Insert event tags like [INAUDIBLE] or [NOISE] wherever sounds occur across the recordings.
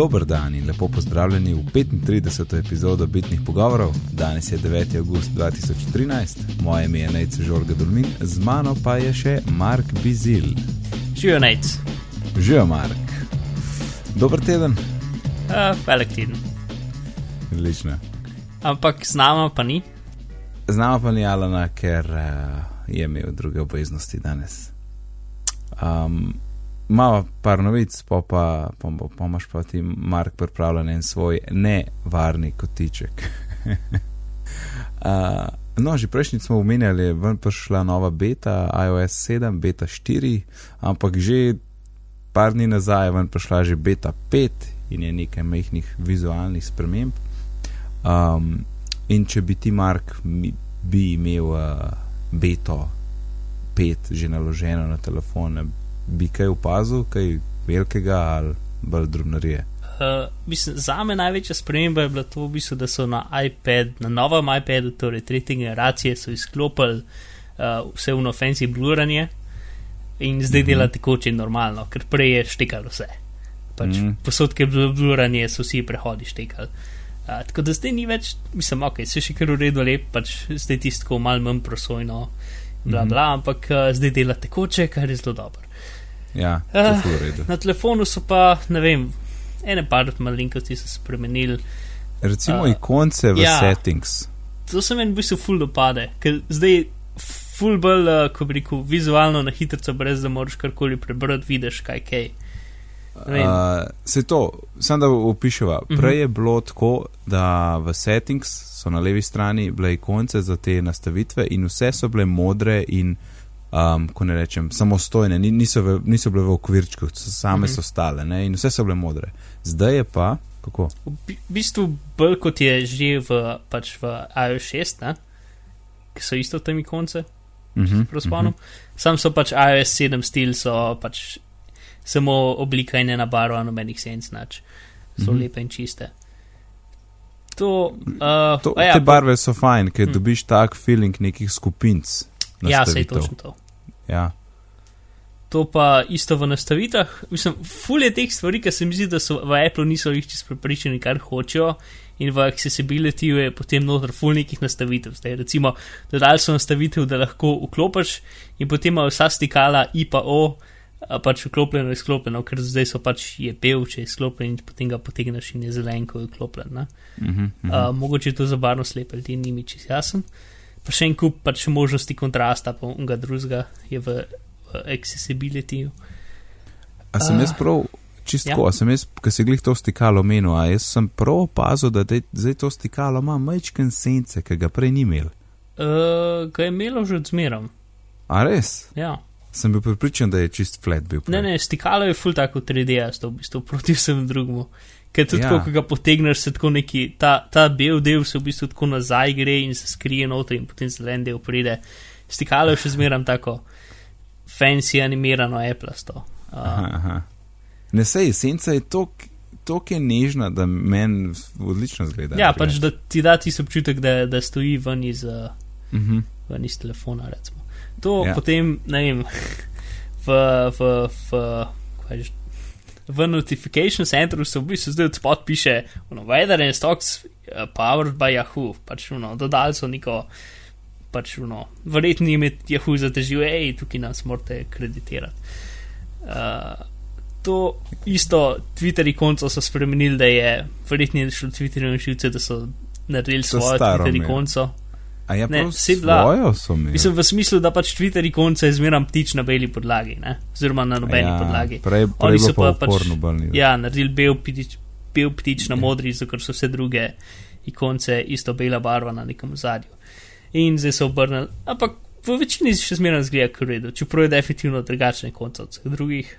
Dober dan in lepo pozdravljeni v 35. epizodo Bitnih pogovorov. Danes je 9. august 2013, moje ime je Nec Žorga Dolmin, z mano pa je še Mark Bizil. Živijo Nec. Živijo Mark. Dober teden. Uh, velik teden. Odlično. Ampak z nama pa ni. Z nama pa ni Alana, ker uh, je imel druge obveznosti danes. Um, Malo par novic, pa pa imaš pa, pa, pa ti Mark pripravljen en svoj nevarni kotiček. [LAUGHS] uh, no, že prejšnji smo omenjali, je prišla nova beta, iOS 7, beta 4, ampak že par dni nazaj je prišla že beta 5 in je nekaj mehkih vizualnih sprememb. Um, in če bi ti Mark mi, bi imel uh, beto 5 že naloženo na telefone, bi kaj opazil, kaj velikega ali bolj drobnarije? Uh, mislim, za me največja sprememba je bila to, v bistvu, da so na iPad, na novem iPadu, torej tretje generacije, izklopili uh, vse v ofensi bluranje in zdaj mm -hmm. dela tekoče normalno, ker prej je štekalo vse. Pač mm -hmm. Posodke bluranje so vsi prehodi štekali. Uh, tako da zdaj ni več, mislim, ok, se še kar v redu lep, pač zdaj tisto malo manj prosojno, bla, bla, mm -hmm. ampak uh, zdaj dela tekoče, kar je zelo dobro. Ja, uh, na telefonu so pa, ne vem, ene par malenkosti so spremenili. Recimo uh, ikonce v ja, settings. To se meni v bistvu ful dopade, ker zdaj ful bolj, uh, ko bi rekel, vizualno na hitro, brez da moraš karkoli prebrati, vidiš kaj kaj. Uh, se to, samo da opiševa. Mhm. Prej uh -huh. je bilo tako, da v settings so na levi strani bile ikonce za te nastavitve in vse so bile modre in um, ko ne rečem, samostojne, niso, v, niso bile v okvirčku, same mm -hmm. so stale ne? in vse so bile modre. Zdaj je pa kako? V bistvu bolj kot je že v, pač v iOS 6, ne? ki so isto temi konce, mm -hmm. sam so pač iOS 7 stil, so pač samo oblika in ena barva, nobenih senc, nač. so mm -hmm. lepe in čiste. To, uh, to, ja, te barve so fajn, ker hm. dobiš tak feeling nekih skupinc. Ja, se je točno to. Ja. To pa isto v nastavitvah. Mislim, ful je teh stvari, ki se mi zdi, da so v Apple niso jih čisto prepričani, kar hočejo. In v accessibility je potem noter ful nekih nastavitev. Zdaj, recimo, dodali so nastavitev, da lahko vklopiš in potem ima vsa stikala I pa O, pač vklopljeno in izklopljeno, ker zdaj so pač je pel, če je izklopljen in potem ga potegneš in je zelen, ko je vklopljen. Uh -huh, uh -huh. uh, mogoče je to za barno slepe, ti ni mi čist jasen pa še en kup pač možnosti kontrasta, pa unga drugega je v, v accessibility. A sem jaz prav, čisto, ja. a sem jaz, ki se glih to stikalo menil, a jaz sem prav opazil, da zdaj to stikalo ima majčken sence, ki ga prej ni imel. Uh, ga je imelo že odzmerom. A res? Ja. Sem bil pripričan, da je čist flat bil. Prej. Ne, ne, stikalo je full tako 3D, jaz to v bistvu proti vsem drugemu. Ker tudi, ja. ko ga potegneš, se tako neki, ta, ta bel del se v bistvu tako nazaj gre in se skrije noter in potem zelen del pride. Stikalo je še zmeram tako fancy animirano Apple-sto. Uh. Ne sej, senca je tok. To je nežna, da meni odlično zgleda. Ja, pač da ti da ti občutek, da, da stoji ven iz, uh mhm. -huh. ven iz telefona. Recimo. To ja. potem, ne vem, [LAUGHS] v, v, v, v, v notification centru se v bistvu zdaj odspod piše, no, weather and stocks uh, powered by Yahoo, pač no, dodali so neko, pač no, verjetno jim je Yahoo zatežil, hej, tukaj nas morate kreditirati. Uh, to isto Twitter ikonco so spremenili, da je verjetno šlo Twitter in živce, da so naredili svojo Twitter ikonco. A je ne, mi. Mislim v smislu, da pač Twitter ikonce je zmeram ptič na beli podlagi, ne? oziroma na nobeni ja, podlagi. Prej, prej Oni so pa pač, ja, naredili bel ptič, bel ptič na ja. modri, zato ker so vse druge ikonce isto bela barva na nekem zadju. In zdaj so obrnili, ampak v večini še zmeraj zgleda kredo, čeprav je definitivno drugačne konce od vseh drugih.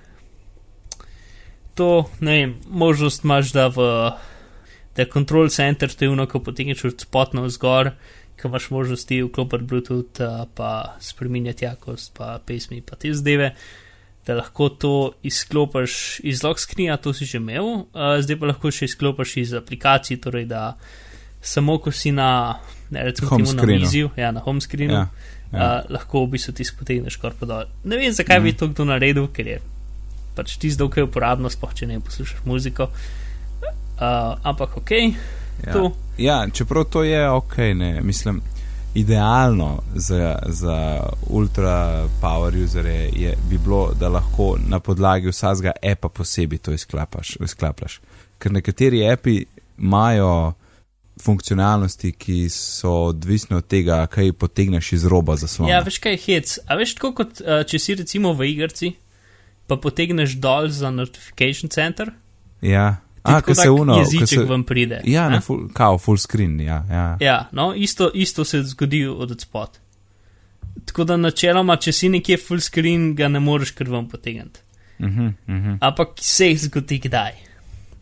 To, ne vem, možnost imaš, da v da control center te unako potegneš od spotno zgor ki imaš možnosti vklopiti Bluetooth, uh, pa spremenjati jakost, pa pesmi, pa te zdeve, da lahko to izklopiš iz lock screena, to si že imel, uh, zdaj pa lahko še izklopiš iz aplikacij, torej da samo ko si na, ne recimo, na viziju, ja, na home screenu, ja, ja. Uh, lahko v bistvu ti spotegneš kar pa dol. Ne vem, zakaj mm. bi to kdo naredil, ker je pač ti zdaj ok uporabno, spoh če ne poslušaš muziko. Uh, ampak ok, Ja. to. Ja, čeprav to je ok, ne, mislim, idealno za, za ultra power usere je, bi bilo, da lahko na podlagi vsakega apa posebej to izklapaš, izklaplaš. Ker nekateri api imajo funkcionalnosti, ki so odvisne od tega, kaj potegneš iz roba zaslona. Ja, veš kaj je hec. A veš tako kot uh, če si recimo v igrci, pa potegneš dol za notification center, ja. A, ko se uno, jeziček se, vam pride. ja, ne? na full, kao, full screen, ja, ja. Ja, no, isto, isto se zgodi od odspod. Tako da načeloma, če si nekje full screen, ga ne moreš kar vam potegniti. Uh -huh, uh -huh. Ampak se jih zgodi kdaj.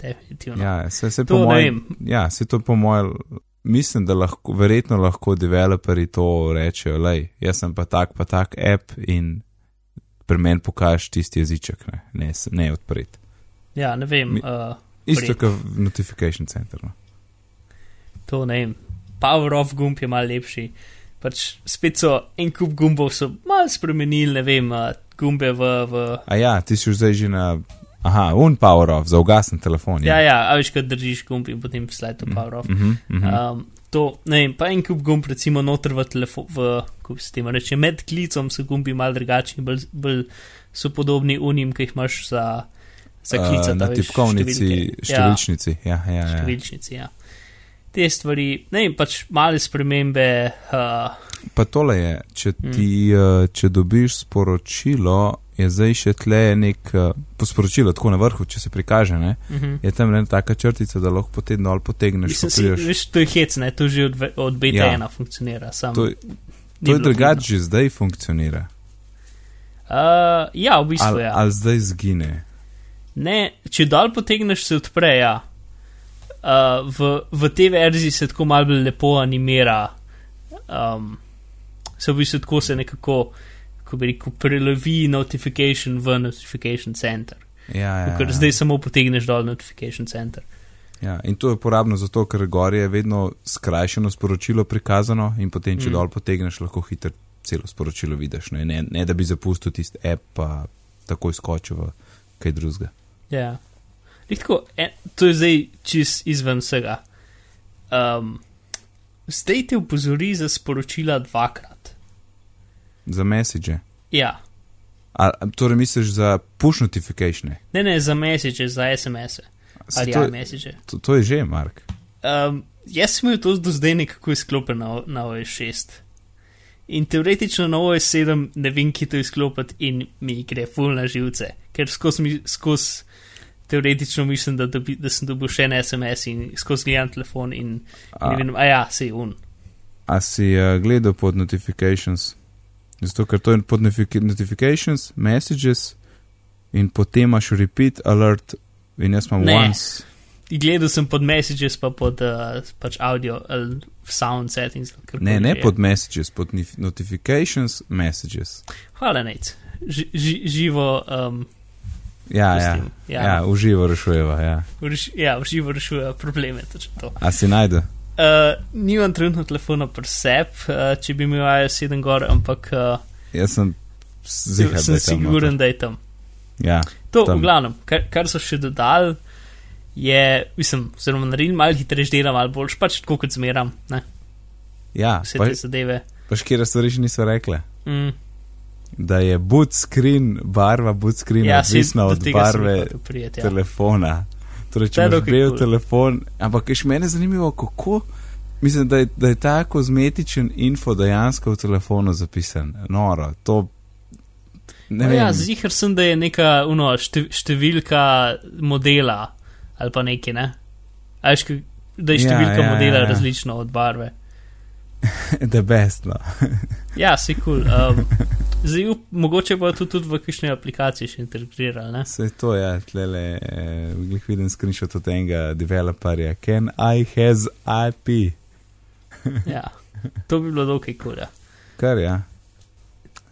Definitivno. Ja, se, se To po mojem, ja, se to po mojem, mislim, da lahko, verjetno lahko developerji to rečejo, lej, jaz sem pa tak, pa tak app in pri meni pokažeš tisti jeziček, ne, ne, ne odpret. Ja, ne vem. Mi- Uh, Isto kot notification center. No. to ne vem. Power off gumb je mal lepši. Pač spet so en kup gumbov so mal spremenili, ne vem, gumbe v. v A ja, ti si zdaj že na, aha, un power off, za ugasen telefon. ja, ja, a veš, kad držiš gumb in potem slide to power off. Uh -huh, uh -huh. Um, to, ne vem, pa en kup gumb, recimo, noter v telefon, v, kako se temu reče, med klicom so gumbi mal drugačni, bolj, bolj so podobni unim, ki jih imaš za, za klicati. na a veš, tipkovnici, številke. številčnici. Ja, ja, Ja, ja. številčnici, ja. Te stvari, ne vem, pač male spremembe. Uh, Pa tole je, če, Mm. ti, eh, če dobiš sporočilo, je zdaj še tle nek eh, po sporočilo, tako na vrhu, če se prikaže, ne, uh -huh. je tam ena taka črtica, da lahko potem dol potegneš. Mislim, si, veš, to je hec, ne, to že od, od BT1 Ja. ja. funkcionira. Sam, To, to je drugače, že zdaj funkcionira. Uh, ja, v bistvu Ali, ja. ali zdaj zgine. Ne, če dol potegneš, se odpre. Ja. Uh, v, v tej verziji se tako malo bolj lepo animira, um, se v bistvu tako se nekako, kako bi rekel, prelevi notification v notification center. Ja, ja, Ker ja. zdaj samo potegneš dol notification center. Ja, in to je uporabno zato, ker gor je vedno skrajšano sporočilo prikazano, in potem, če Mm. mm. dol potegneš, lahko hitro celo sporočilo vidiš. Ne, ne, ne da bi zapustil tisti app, pa takoj skočil v kaj drugega. Ja. Glih Tako, en, to je zdaj čist izven vsega. Um, zdaj te upozori za sporočila dvakrat. Za message. Ja, A, torej misliš za push notification? ne, ne za message, za SMS-e ali to, ja, message. to, to je že, Mark. Um, jaz sem imel to do zdaj nekako izklopljen na, na OS 6. In teoretično na OS 7 ne vem, ki to izklopiti in mi gre full na živce, ker skozi mi- skozi teoretično mislim, da, dobi, da sem dobil še en SMS in skozi gledam telefon in, in A, vidim, a ja, se un. a si uh, gledal pod notifications? Zato, ker to je pod notifi- notifications, messages in potem imaš repeat alert in jaz imam Ne. once. Gledal sem pod messages, pa pod uh, pač audio ali sound settings. Ne, ne je. pod messages, pod notifications, messages. Hvala, Nec. Ži, ži, živo. Um, Ja, ja, pustim. ja. ja, ja uživo rešujeva. Ja. Reš, ja, v živo rešuje probleme. A si najde? Uh, nimam trenutno telefona pri sebi, uh, če bi imel iOS 7 gor, ampak uh, Jaz sem zihar, da sem tam siguren, noter. da je tam. Ja, To, Tam. v glavnem, kar, kar so še dodali, je, mislim, zelo naredili malo hitreje, dela malo boljš, pač tako kot zmeram, ne, ja vse pa, te zadeve. pa škire stvari še niso rekle. Mm, Da je boot screen, barva boot screen ja, odvisna od barve priti, ja. telefona. Torej, To če imaš bel kul. telefon, ampak še mene zanimivo, kako. Mislim, da je, da je ta kozmetičen info dejansko v telefonu zapisan. Noro, to. Ne No vem. Ja, zihar sem, da je neka uno, šte, številka modela ali pa nekaj, ne? A veš, ka- da je Ja, številka ja, modela ja, ja. različna od barve. [LAUGHS] The best, no. [LAUGHS] Ja, si kul. Cool. Um, zdaj, mogoče bo to tudi v kakšni aplikaciji še integrirali, ne? Se to je, tlele, eh, glih vidim screenshot od enega developerja. Can I has IP? [LAUGHS] Ja, to bi bilo dokaj kul. Cool, ja. Kar ja.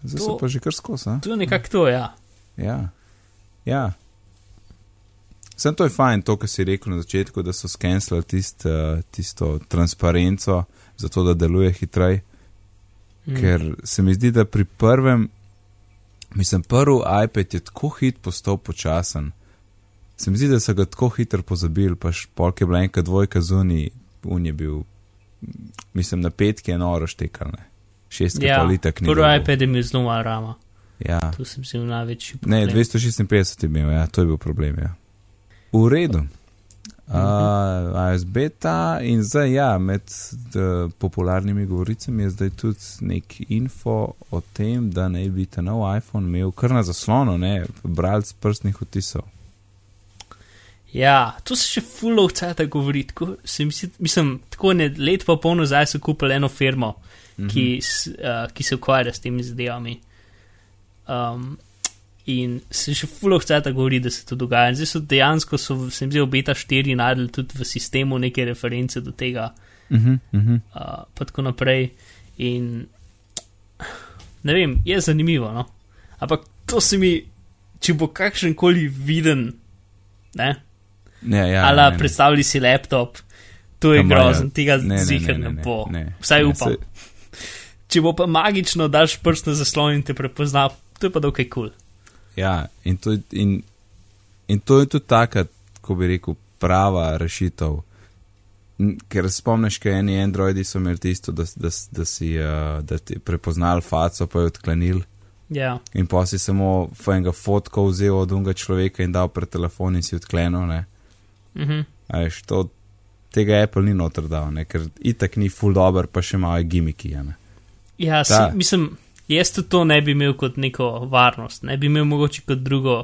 Zdaj so To- pa že kar skozi, a? To je nekako to, ja. Ja. Ja. Sem to je fajn, to, kar si rekel na začetku, da so skenslali tist, uh, tisto transparenco, zato da deluje hitreje. Mm. Ker se mi zdi, da pri prvem, mislim, prvi iPad je tako hit postal počasen. Se mi zdi, da so ga tako hitro pozabili, pa še polk je bila enka dvojka zunaj, un je bil, mislim, na petki je noro štekal, ne. Šestka Ja, ja, litek ni. prvi dobil. iPad je imel zelo malo rama. Ja, Tu sem si v največji. ne, problem. 256 je imel, ja, to je bil problem, ja. V redu. Uh, iOS beta in zdaj, ja, med uh, popularnimi govoricami je zdaj tudi nek info o tem, da naj bi ta nov iPhone imel kar na zaslonu, ne, bralc prstnih odtisov. Ja, to se še full of cajt govori. Tako, se misli, mislim, tako ne let pa polno zdaj so kupili eno firmo, mm -hmm. ki, uh, ki se ukvarja s temi zadevami. Um, in se še full of cajt govori, da se to dogaja. In zdaj so dejansko, so, se mi zdi, v beta 4 najdel tudi v sistemu neke reference do tega, Uh -huh, uh -huh. uh, pa tako naprej. In ne vem, je zanimivo, no. Ampak to se mi, če bo kakšen koli viden, ne, Ne, ja, ali ne, ne. predstavljaj si laptop, to je imajo- grozen, tega ne, ne, zihar ne, ne ne, bo. ne, Vsaj ne, upam. se- Če bo pa magično daš prst na zaslon in te prepozna, to je pa dokaj kul. Cool. Ja, in to, in, in to je tudi taka, ko bi rekel, prava rešitev. Ker spomniš, kaj eni Androidi so imeli tisto, da, da, da si uh, da prepoznal faco, pa je odklenil. Ja, In pa si samo enega fotko vzel od unga človeka in dal pred telefon in si odklenil. Ne? mhm. A Veš, to, tega Apple ni noter dal, ne? ker itak ni full dober, pa še malo je gimiki. a Ne? ja si, Da. mislim, jaz tudi to ne bi imel kot neko varnost, ne bi imel mogoče kot drugo,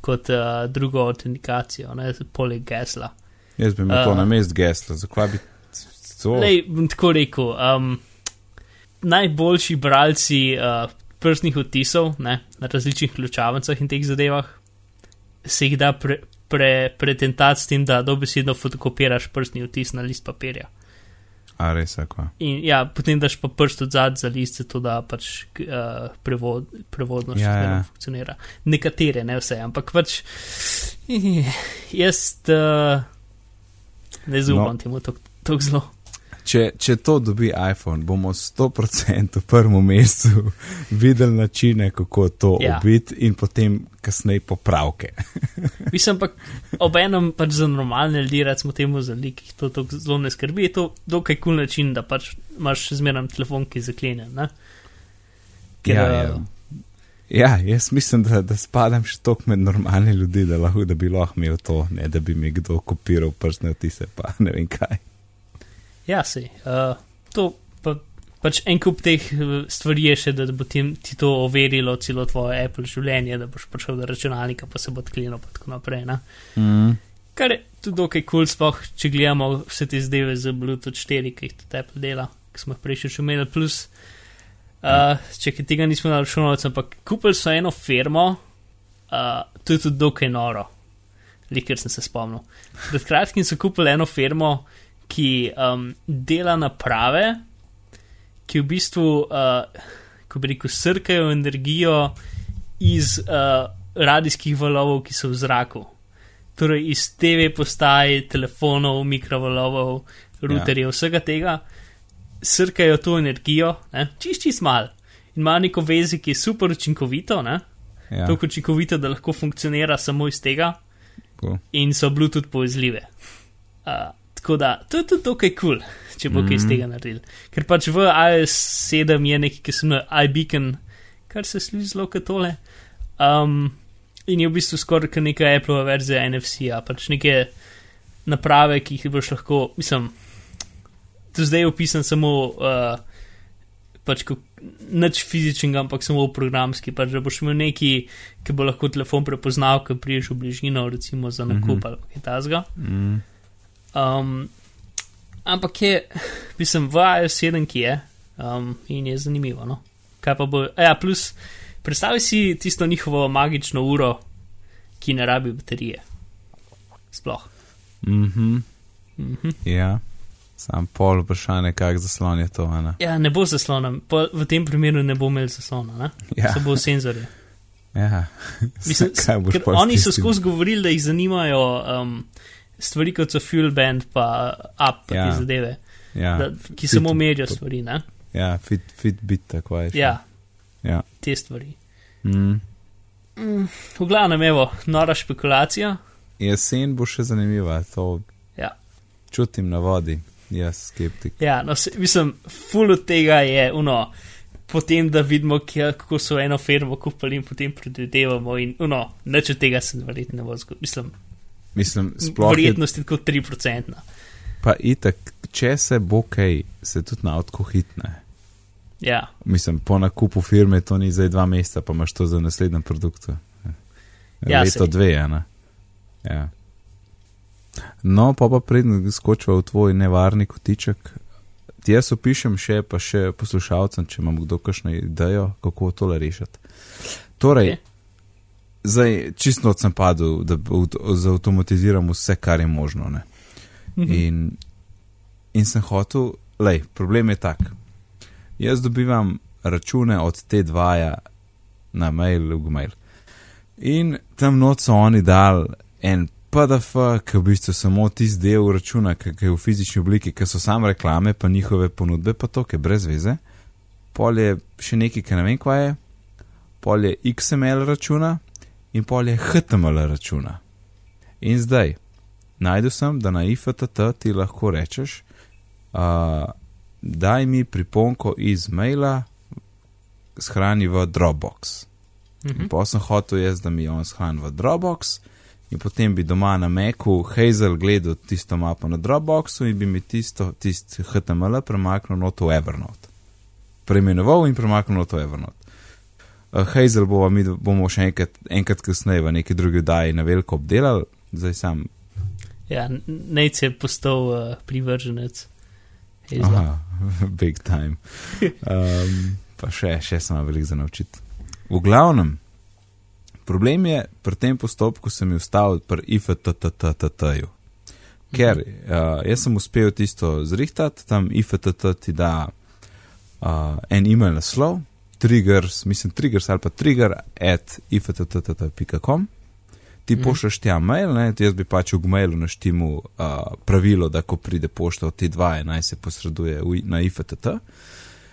kot uh, drugo autentikacijo, ne poleg gesla. Jaz bi imel uh, to Uh. na mest gesla, zakaj bi to? Lej, bom tako rekel, um, najboljši bralci uh, prstnih odtisov ne, na različnih ključavnicah in teh zadevah se jih da pre, pre, pretentati s tem, da dobesedno fotokopiraš prstni odtis na list papirja. A res, ako. In ja, potem daš pa prst od zadaj za list, zato da pač uh, prevod, prevodno še Ja, ja, ja. funkcionira. Nekatere, ne vse, ampak pač jaz uh, ne zaupam no. temu tako zelo. Če, če to dobi iPhone, bomo 100% v prvem mesecu [LAUGHS] videli načine, kako to Ja. ja. obiti in potem kasneje popravke. [LAUGHS] Mislim pa, obenem pač za normalne ljudi, recimo temu za ljudi, ki jih to tako zelo ne skrbi, je to dokaj kul cool način, da pač imaš zmeraj telefon, ki je zaklenjen. Ne? Ker, Ja, eh, ja. Ja, jaz mislim, da, da spadam še toliko med normalne ljudi, da, lahko, da bi lahko imel to, ne da bi mi kdo kopiral prstne otise, pa ne vem kaj. Ja, sej. Uh, to pa, pač en kup teh eh, stvari je še, da bo ti, ti to overilo celo tvoje Apple življenje, da boš prišel do računalnika, pa se bo odklenil, pa tako naprej. Ne? Mm. Kar je tudi dokaj kul, cool, sploh če gledamo vse te zdeve z Bluetooth 4, ki jih tudi Apple dela, ki smo jih prej še imeli. Plus, uh, če tega nismo naračunali, ampak kupili so eno firmo, uh, to je tudi dokaj noro, likar sem se spomnil. Pred kratkim so kupili eno firmo, ki um, dela naprave, ki v bistvu, uh, ko bi rekel, srkajo energijo iz uh, radijskih valovov, ki so v zraku. Torej iz TV postaj, telefonov, mikrovalovov, routerjev, ja. vsega tega, srkajo to energijo, ne, čist čist mal. In ima neko vezi, ki je super učinkovito, ne, Ja, tako učinkovito, da lahko funkcionira samo iz tega, cool. in so Bluetooth povezljive. Uh, tako da to je tudi dokaj kul, cool, če bo mm -hmm. kaj iz Mhm. tega naredil. Ker pač v iOS 7 je nekaj, ki se imenuje iBeacon, kar se sliši zelo kot tole. Um, in je v bistvu skoraj kot neka Apple verzija NFC-a, pač neke naprave, ki jih boš lahko, mislim, tu zdaj je opisan samo. Uh, Pač kot nič fizičnega, ampak samo programski. Pač, da boš imel neki, ki bo lahko telefon prepoznal, ki priješ v bližino, recimo za nakup mm -hmm. ali kaj tasga. Mm. Um, ampak je, [LAUGHS] mislim, v iOS 7, ki je um, in je zanimivo. No? Kaj pa bo, ja, plus, predstavljaj si tisto njihovo magično uro, ki ne rabi baterije. Sploh. Mhm. Mhm. Ja, sam pol vprašanje, kak zaslon je to, Ana. Ja, ne bo zaslona, po, v tem primeru ne bo imel zaslona, ne? Ja, se bo senzorje. ja. Mislim, [LAUGHS] kaj boš pol oni so skozi govorili, da jih zanimajo um, stvari kot so Fuel Band, pa App, pa Ja. te zadeve, Ja, da, ki fit- samo merijo stvari, ne? ja fit, Fitbit, tako je. še. Ja, ja. te stvari. Mm. V glavnem, evo, nora špekulacija. jesen bo še zanimiva, to Ja. čutim na vodi, jaz skeptik. Ja, no, se, mislim, full od tega je uno. Potem, da vidimo, kje, kako so eno firmo kupili in potem predvidevamo, in no, nič od tega se verjetno ne bo zgodilo. Mislim, Mislim, sploh je verjetnost je kot 3%. pa itak, če se bo kaj, se tudi na odko hitne. Ja, Mislim, po nakupu firme to ni zdaj dva meseca, pa imaš to za naslednjem produktu. Ja, Leto sej. dve, a ne. Ja. No, pa pa predn skočiva v tvoj nevarni kotiček. Ti jaz opišem še, pa še poslušalcem, če imam kdo kakšno idejo, kako tole rešiti. Torej, Ok. Zdaj čisto sem padel, da zautomatiziramo vse, kar je možno. Ne? Mhm. In, in sem hotel, lej, problem je tak. Jaz dobivam račune od te dvaja na mail, v mail. In tam not so oni dal en PDF, ki je v bistvu samo tisti del računa, ki ki je v fizični obliki, ki so samo reklame, pa njihove ponudbe, pa to, ki je brez veze. Pol je še nekaj, ki ne vem, kaj je, pol je XML računa in pol je HTML računa. In zdaj, najdu sem, da na IFTT ti lahko rečeš, uh, daj mi priponko iz maila, shrani v Dropbox. Mhm. Pa sem hotel jaz, da mi on shrani v Dropbox in potem bi doma na Macu Hazel gledal tisto mapo na Dropboxu in bi mi tisto, tisto HTML premaknil not v Evernote. Preimenoval in premaknil not v Evernote. Uh, Hazel bomo, mi bomo še enkrat, enkrat kasneje v neki drugi daji na veliko obdelali, zdaj sam. ja Nec je postal uh, privrženec. Aha, [LAUGHS] big time. Um, pa še, še sem imel veliko za naučiti. V glavnem, problem je pri tem postopku, sem jih ustavil pri IFTTTT-ju. Ker uh, jaz sem uspel tisto zrihtati, tam IFTT ti da uh, en email naslov, triggers, mislim, triggers ali pa trigger at ifttt.com. Ti Mhm. pošlješ tja mail, ne, ti jaz bi pač v mailu naštimu uh, pravilo, da ko pride pošta od te dva, naj se posreduje v, na IFTT.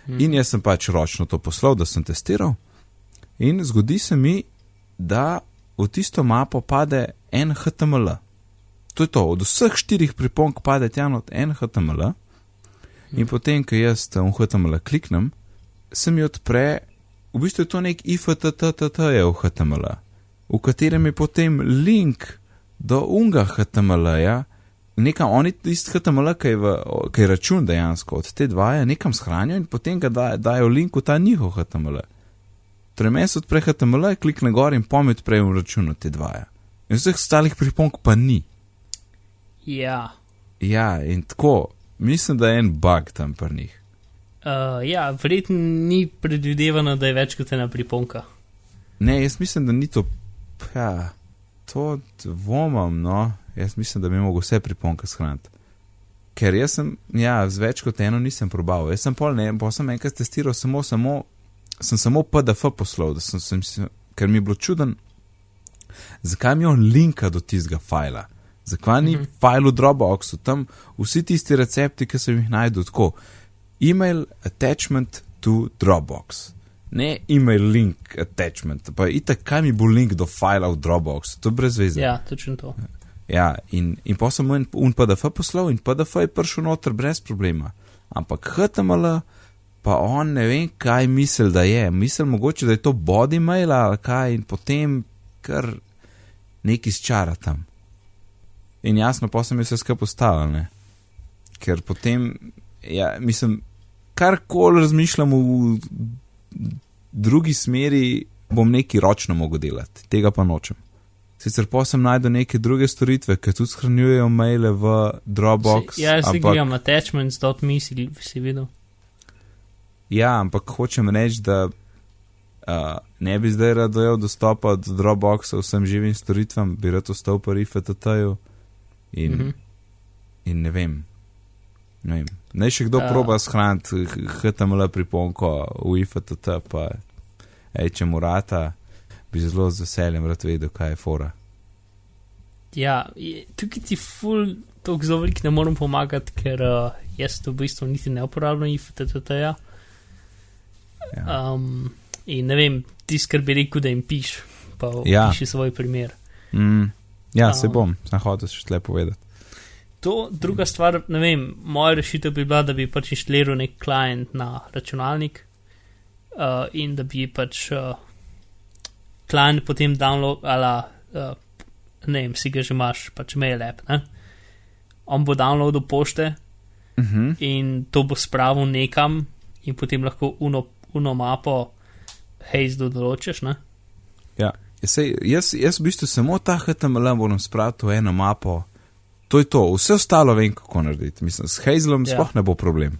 Mhm. In jaz sem pač ročno to poslal, da sem testiral. In zgodi se mi, da v tisto mapo pade en HTML. To je to, od vseh štirih pripomb pade tja en HTML. In potem, ko jaz v HTML kliknem, se mi odpre, v bistvu je to nek IFTTT je v HTML, v katerem je potem link do unga HTML-ja, nekam oni tisti HTML, ki je, v, ki je račun dejansko od te dvaje, nekam shranijo in potem ga da, dajo link v ta njihov HTML. Torej, meni se odpre HTML, klikne gor in pomet prej v račun od te dvaje. In vseh ostalih pripomb pa ni. Ja. Ja, in tako, mislim, da je en bug tam pri njih. Uh, ja, verjetno ni predvidevano, da je več kot ena priponka. Ne, jaz mislim, da ni to. Ja, to dvomam, no. Jaz mislim, da bi mogel vse priponke shraniti. Ker jaz sem, ja, z več kot eno nisem probal. Jaz sem pol ne, pa sem enkrat testiral samo, samo, sem samo PDF poslal, sem, sem, ker mi je bilo čuden, zakaj mi on linka do tistega fajla. Zakaj ni Mhm. fajl v Dropboxu, tam vsi tisti recepti, ki sem jih najdel tako. Email attachment to Dropbox. Ne email link attachment, pa itak, kaj mi bo link do fajla v Dropbox, to je brez veze. Ja, točno to. Ja, in, in pa sem mu en un PDF poslal in PDF je prišel noter brez problema. Ampak HTML, pa on ne vem, kaj misli, da je. Misli mogoče, da je to body mail ali kaj in potem kar neki izčara tam. In jasno, pa sem jih vse skupaj postavil, ne. Ker potem, ja, mislim, karkoli razmišljam v drugi smeri, bom neki ročno mogel delati, tega pa nočem. Sicer pa sem najdel neke druge storitve, ki tudi shranjujejo maile v Dropbox. Si, ja, jaz si ampak, gledam attachments.me, si, si videl. ja, ampak hočem reči, da uh, ne bi zdaj rad dojel dostopa do Dropboxa vsem živim storitvam, bi rad ostal pri FTT-ju in, mm. -hmm. in ne vem. Ne vem. Naj še kdo uh, proba shraniti HTML priponko v IFTT, pa ej, če mu rata, bi zelo z veseljem rad vedel, kaj je fora. Ja, tukaj ti ful, tako zelo velik ne morem pomagati, ker uh, jaz to v bistvu niti ne uporabljam IFTT-ja. Ja. Um, in ne vem, ti skrbi rekel, da jim piš, pa Ja. piši svoj primer. Mm, Ja, se Um. bom, sem hotel še tle povedati. To, druga stvar, ne vem, moja rešitev bi bila, da bi pač inštaliral nek klient na računalnik uh, in da bi pač uh, klient potem download, ala, uh, ne vem, si ga že imaš, pač mail app, ne? On bo downloadil pošte Uh -huh. in to bo spravil nekam in potem lahko uno, uno mapo hejzdo določiš, ne? Ja. Sej, jaz, jaz v bistvu samo ta HTML moram spraviti v eno mapo. To je to, vse ostalo vem, kako narediti. Mislim, s Hazelom Ja. sploh ne bo problem.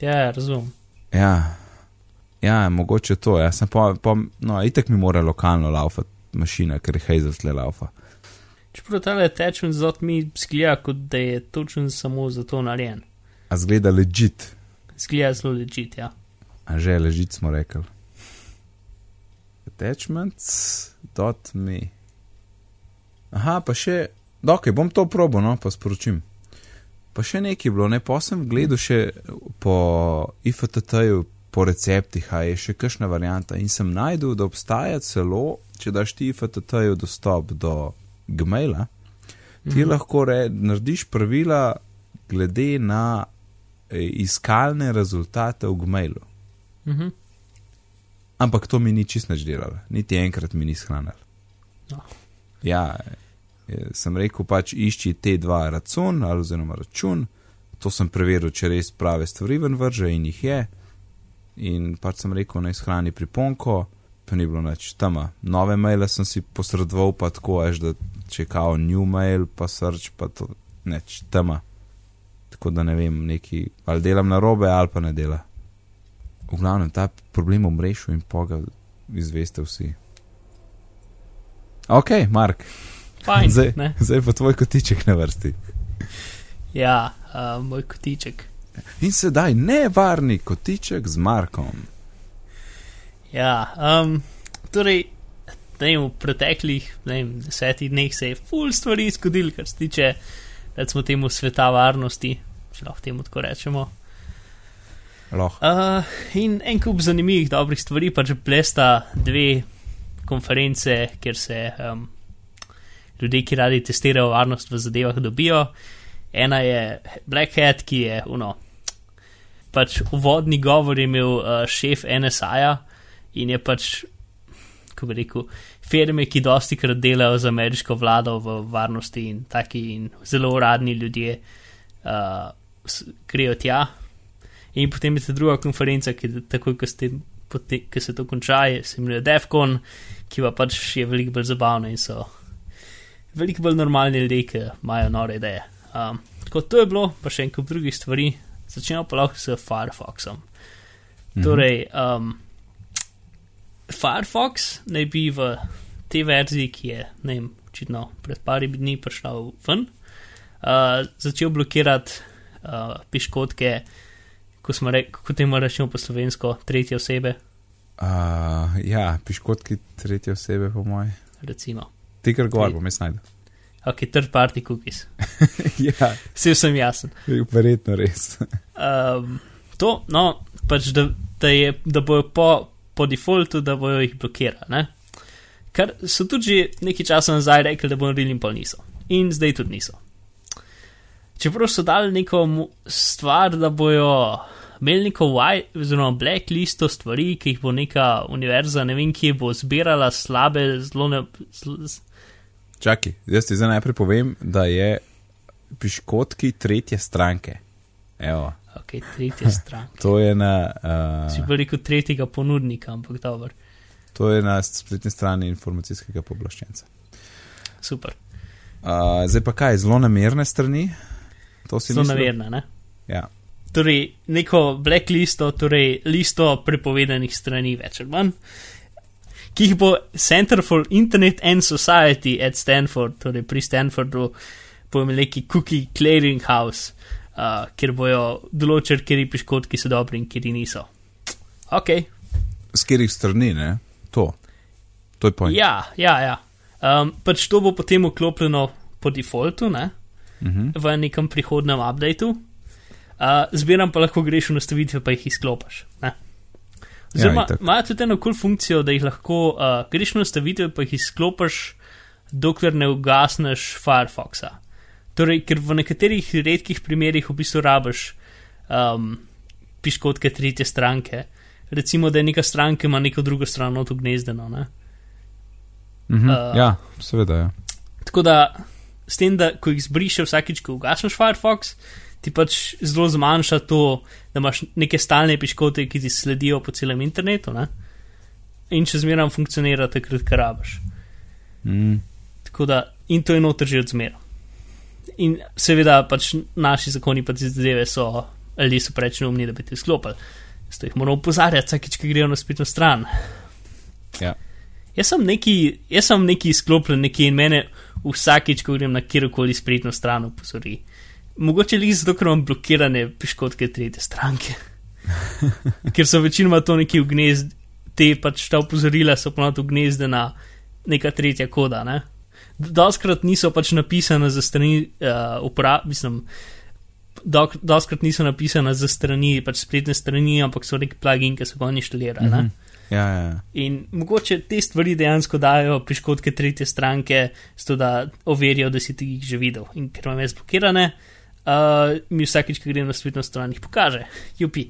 Ja, razumem. Ja, ja mogoče to. Ja. Sem pa, pa, no, itek mi mora lokalno laufati mašina, ker je Hazel tle laufa. Čeprav ta attachment zot mi zgleda, kot da je točen samo za to narejen. A zgleda legit, Zgleda zelo legit, ja. a že legit smo rekli. Attachments.me Aha, pa še, ok, bom to probo, no, pa sporočim. Pa še nekaj je bilo, ne, pa sem gledal še po IFTT-ju, po receptih, a je še kakšna varianta in sem najdel, da obstaja celo, če daš ti IFTT-ju dostop do Gmaila, ti Mhm. lahko re, narediš pravila glede na eh, iskalne rezultate v Gmailu. Mhm. Ampak to mi ni čist nič delalo, niti enkrat mi ni shranil. No. Ja, sem rekel pač išči te dva račun ali oziroma račun, to sem preveril, če res prave stvari ven vrže in jih je. In pač sem rekel, naj shrani priponko, pa ni bilo nič tam. Nove maile sem si posredoval, pa tako, až da če kao new mail, pa search, pa to neč tam. Tako da ne vem, neki, ali delam na robe, ali pa ne dela. V glavnem, ta problem v mrežu in poga izveste vsi. Ok, Mark, Fajn, zdaj, ne? zdaj pa tvoj kotiček na vrsti. Ja, uh, moj kotiček. In sedaj nevarni kotiček z Markom. Ja, um, torej, vem, v preteklih vem, desetih dneh se je full stvari zgodil, kar se tiče, recimo, temu sveta varnosti, če lahko temu tako rečemo. Loh. Uh, in en kup zanimivih, dobrih stvari, pač blesta dve konference, kjer se um, ljudje, ki radi testirajo varnost v zadevah, dobijo. Ena je Black Hat, ki je uno. Pač uvodni govor je imel uh, šef NSA-ja in je pač, kako bi rekel, firme, ki dosti krat delajo z ameriško vlado v varnosti in taki in zelo uradni ljudje uh, grejo tja. In potem je ta druga konferenca, ki takoj, ko, ste, pote, ko se to konča, je se imenuje DEFCON, ki pa pač je veliko bolj zabavna in so veliko bolj normalni ljudje, ki imajo nore ideje. Um, tako to je bilo, pa še en kup drugih stvari. Začnemo pa lahko s Firefoxom. Mhm. Torej, um, Firefox naj bi v tej verziji, ki je, ne vem, očitno pred pari dni prišla ven, uh, začel blokirati uh, piškotke, ko smo rekli, kako temu rečemo po slovensko, tretje osebe, Uh, ja, piškotki tretje osebe, po mojem. recimo. Ti kar govor, bom jaz najdel. Ok, third party cookies. [LAUGHS] ja, Vse sem jasen. verjetno res. Um, to, no, pač da, da, je, da bojo po, po defaultu, da bojo jih blokirali. Ne? Kar so tudi že nekaj časa nazaj rekli, da bodo naredili in pa niso. In zdaj tudi niso. Čeprav so dali neko stvar, da bojo imeli neko white, oziroma blacklisto stvari, ki jih bo neka univerza, ne vem, kje bo zbirala slabe, zelo ne. Zl, Čakaj, jaz ti zdaj najprej povem, da je piškotki tretje stranke. Evo, ok, tretja [LAUGHS] stran. to je na, Si uh, pa rekel tretjega ponudnika, ampak dobro, to je na spletni strani informacijskega pooblaščenca. super. Uh, zdaj pa kaj, zelo namerne strani? Si Zelo naverna, ne? Ja. torej neko blacklisto, torej listo prepovedanih strani, več ali manj, ki jih bo Center for Internet and Society at Stanford, torej pri Stanfordu, bo imel neki cookie clearing house, uh, kjer bojo določili, kje piškotki so dobri in kje niso. Ok, Z katerih strani, ne? To. To je point. ja, ja, ja. Um, pač to bo potem vklopljeno po defaultu, ne? Uh -huh. v nekem prihodnem updateu. Uh, zbiram pa lahko greš v nastavitve, pa jih izklopiš. Ne? Oziroma, itak. imajo tudi eno kul cool funkcijo, da jih lahko uh, greš v nastavitve, pa jih izklopiš dokler ne ugasneš Firefoxa. Torej, ker v nekaterih redkih primerjih v bistvu rabiš um, piškotke tretje stranke. Recimo, da je neka stranka ima neko drugo stran od ugnezdeno. Ne? Mhm. Uh, ja, seveda. Ja. Tako da, s tem, da ko jih zbrišeš vsakič, ko ugasneš Firefox, ti pač zelo zmanjša to, da imaš neke stalne piškote, ki ti sledijo po celem internetu. Ne? In če zmeraj funkcionira, takrat, ko rabiš. Mm. Tako da, in to je noter že od zmera. In seveda, pač naši zakoni pa te zadeve so, ali so preveč neumni, da bi te izklopili. Zato jih moramo opozarjati, vsakič, ki grejo na spletno stran. Ja. Jaz sem neki, jaz sem neki izklopljen, neki in mene vsakič, ko grem na kjerkoli spletno stran, upozori. Mogoče li zato, ker imam blokirane piškotke tretje stranke. [LAUGHS] ker so večinoma to neki vgnezd, te pač ta upozorila so ponovno vgnezdena neka tretja koda. Ne? Doskrat niso pač napisane za strani uh, uporab, mislim, dok, doskrat niso napisane za strani, pač spletne strani, ampak so neki plugin, ki so ga inštalirali. Mm -hmm. Ja, ja, ja. In mogoče te stvari dejansko dajo piškotke tretje stranke, zato da overijo, da si ti jih že videl. In ker imam jaz blokirane, uh, mi vsakeč, ko grem na spletno stran, jih pokaže. Jupi.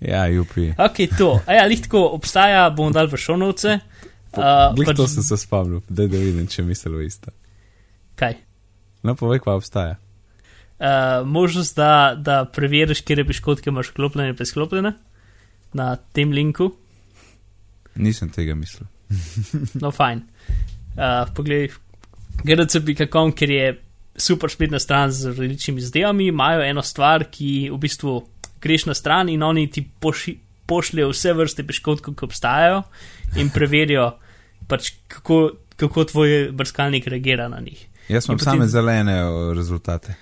ja jupi. Ok, to. A ja, lihtko obstaja, bom dal v šonovce. Uh, pač... To sem se spomnil, da, da vidim, če mislijo isto. Kaj? No, povej, kva obstaja. Uh, možnost, da, da preveriš, kje piškotke imaš klopljene in presklopljene na tem linku. Nisem tega mislil. no, fajn. Uh, poglej, grdc.com, ker je super spletna stran z različnimi zdajami, imajo eno stvar, ki v bistvu greš na stran in oni ti poši, pošljajo vse vrste piškotkov, ki obstajajo in preverijo, pač, kako, kako tvoj brskalnik reagira na njih. Jaz imam potem- same zelene o, rezultate.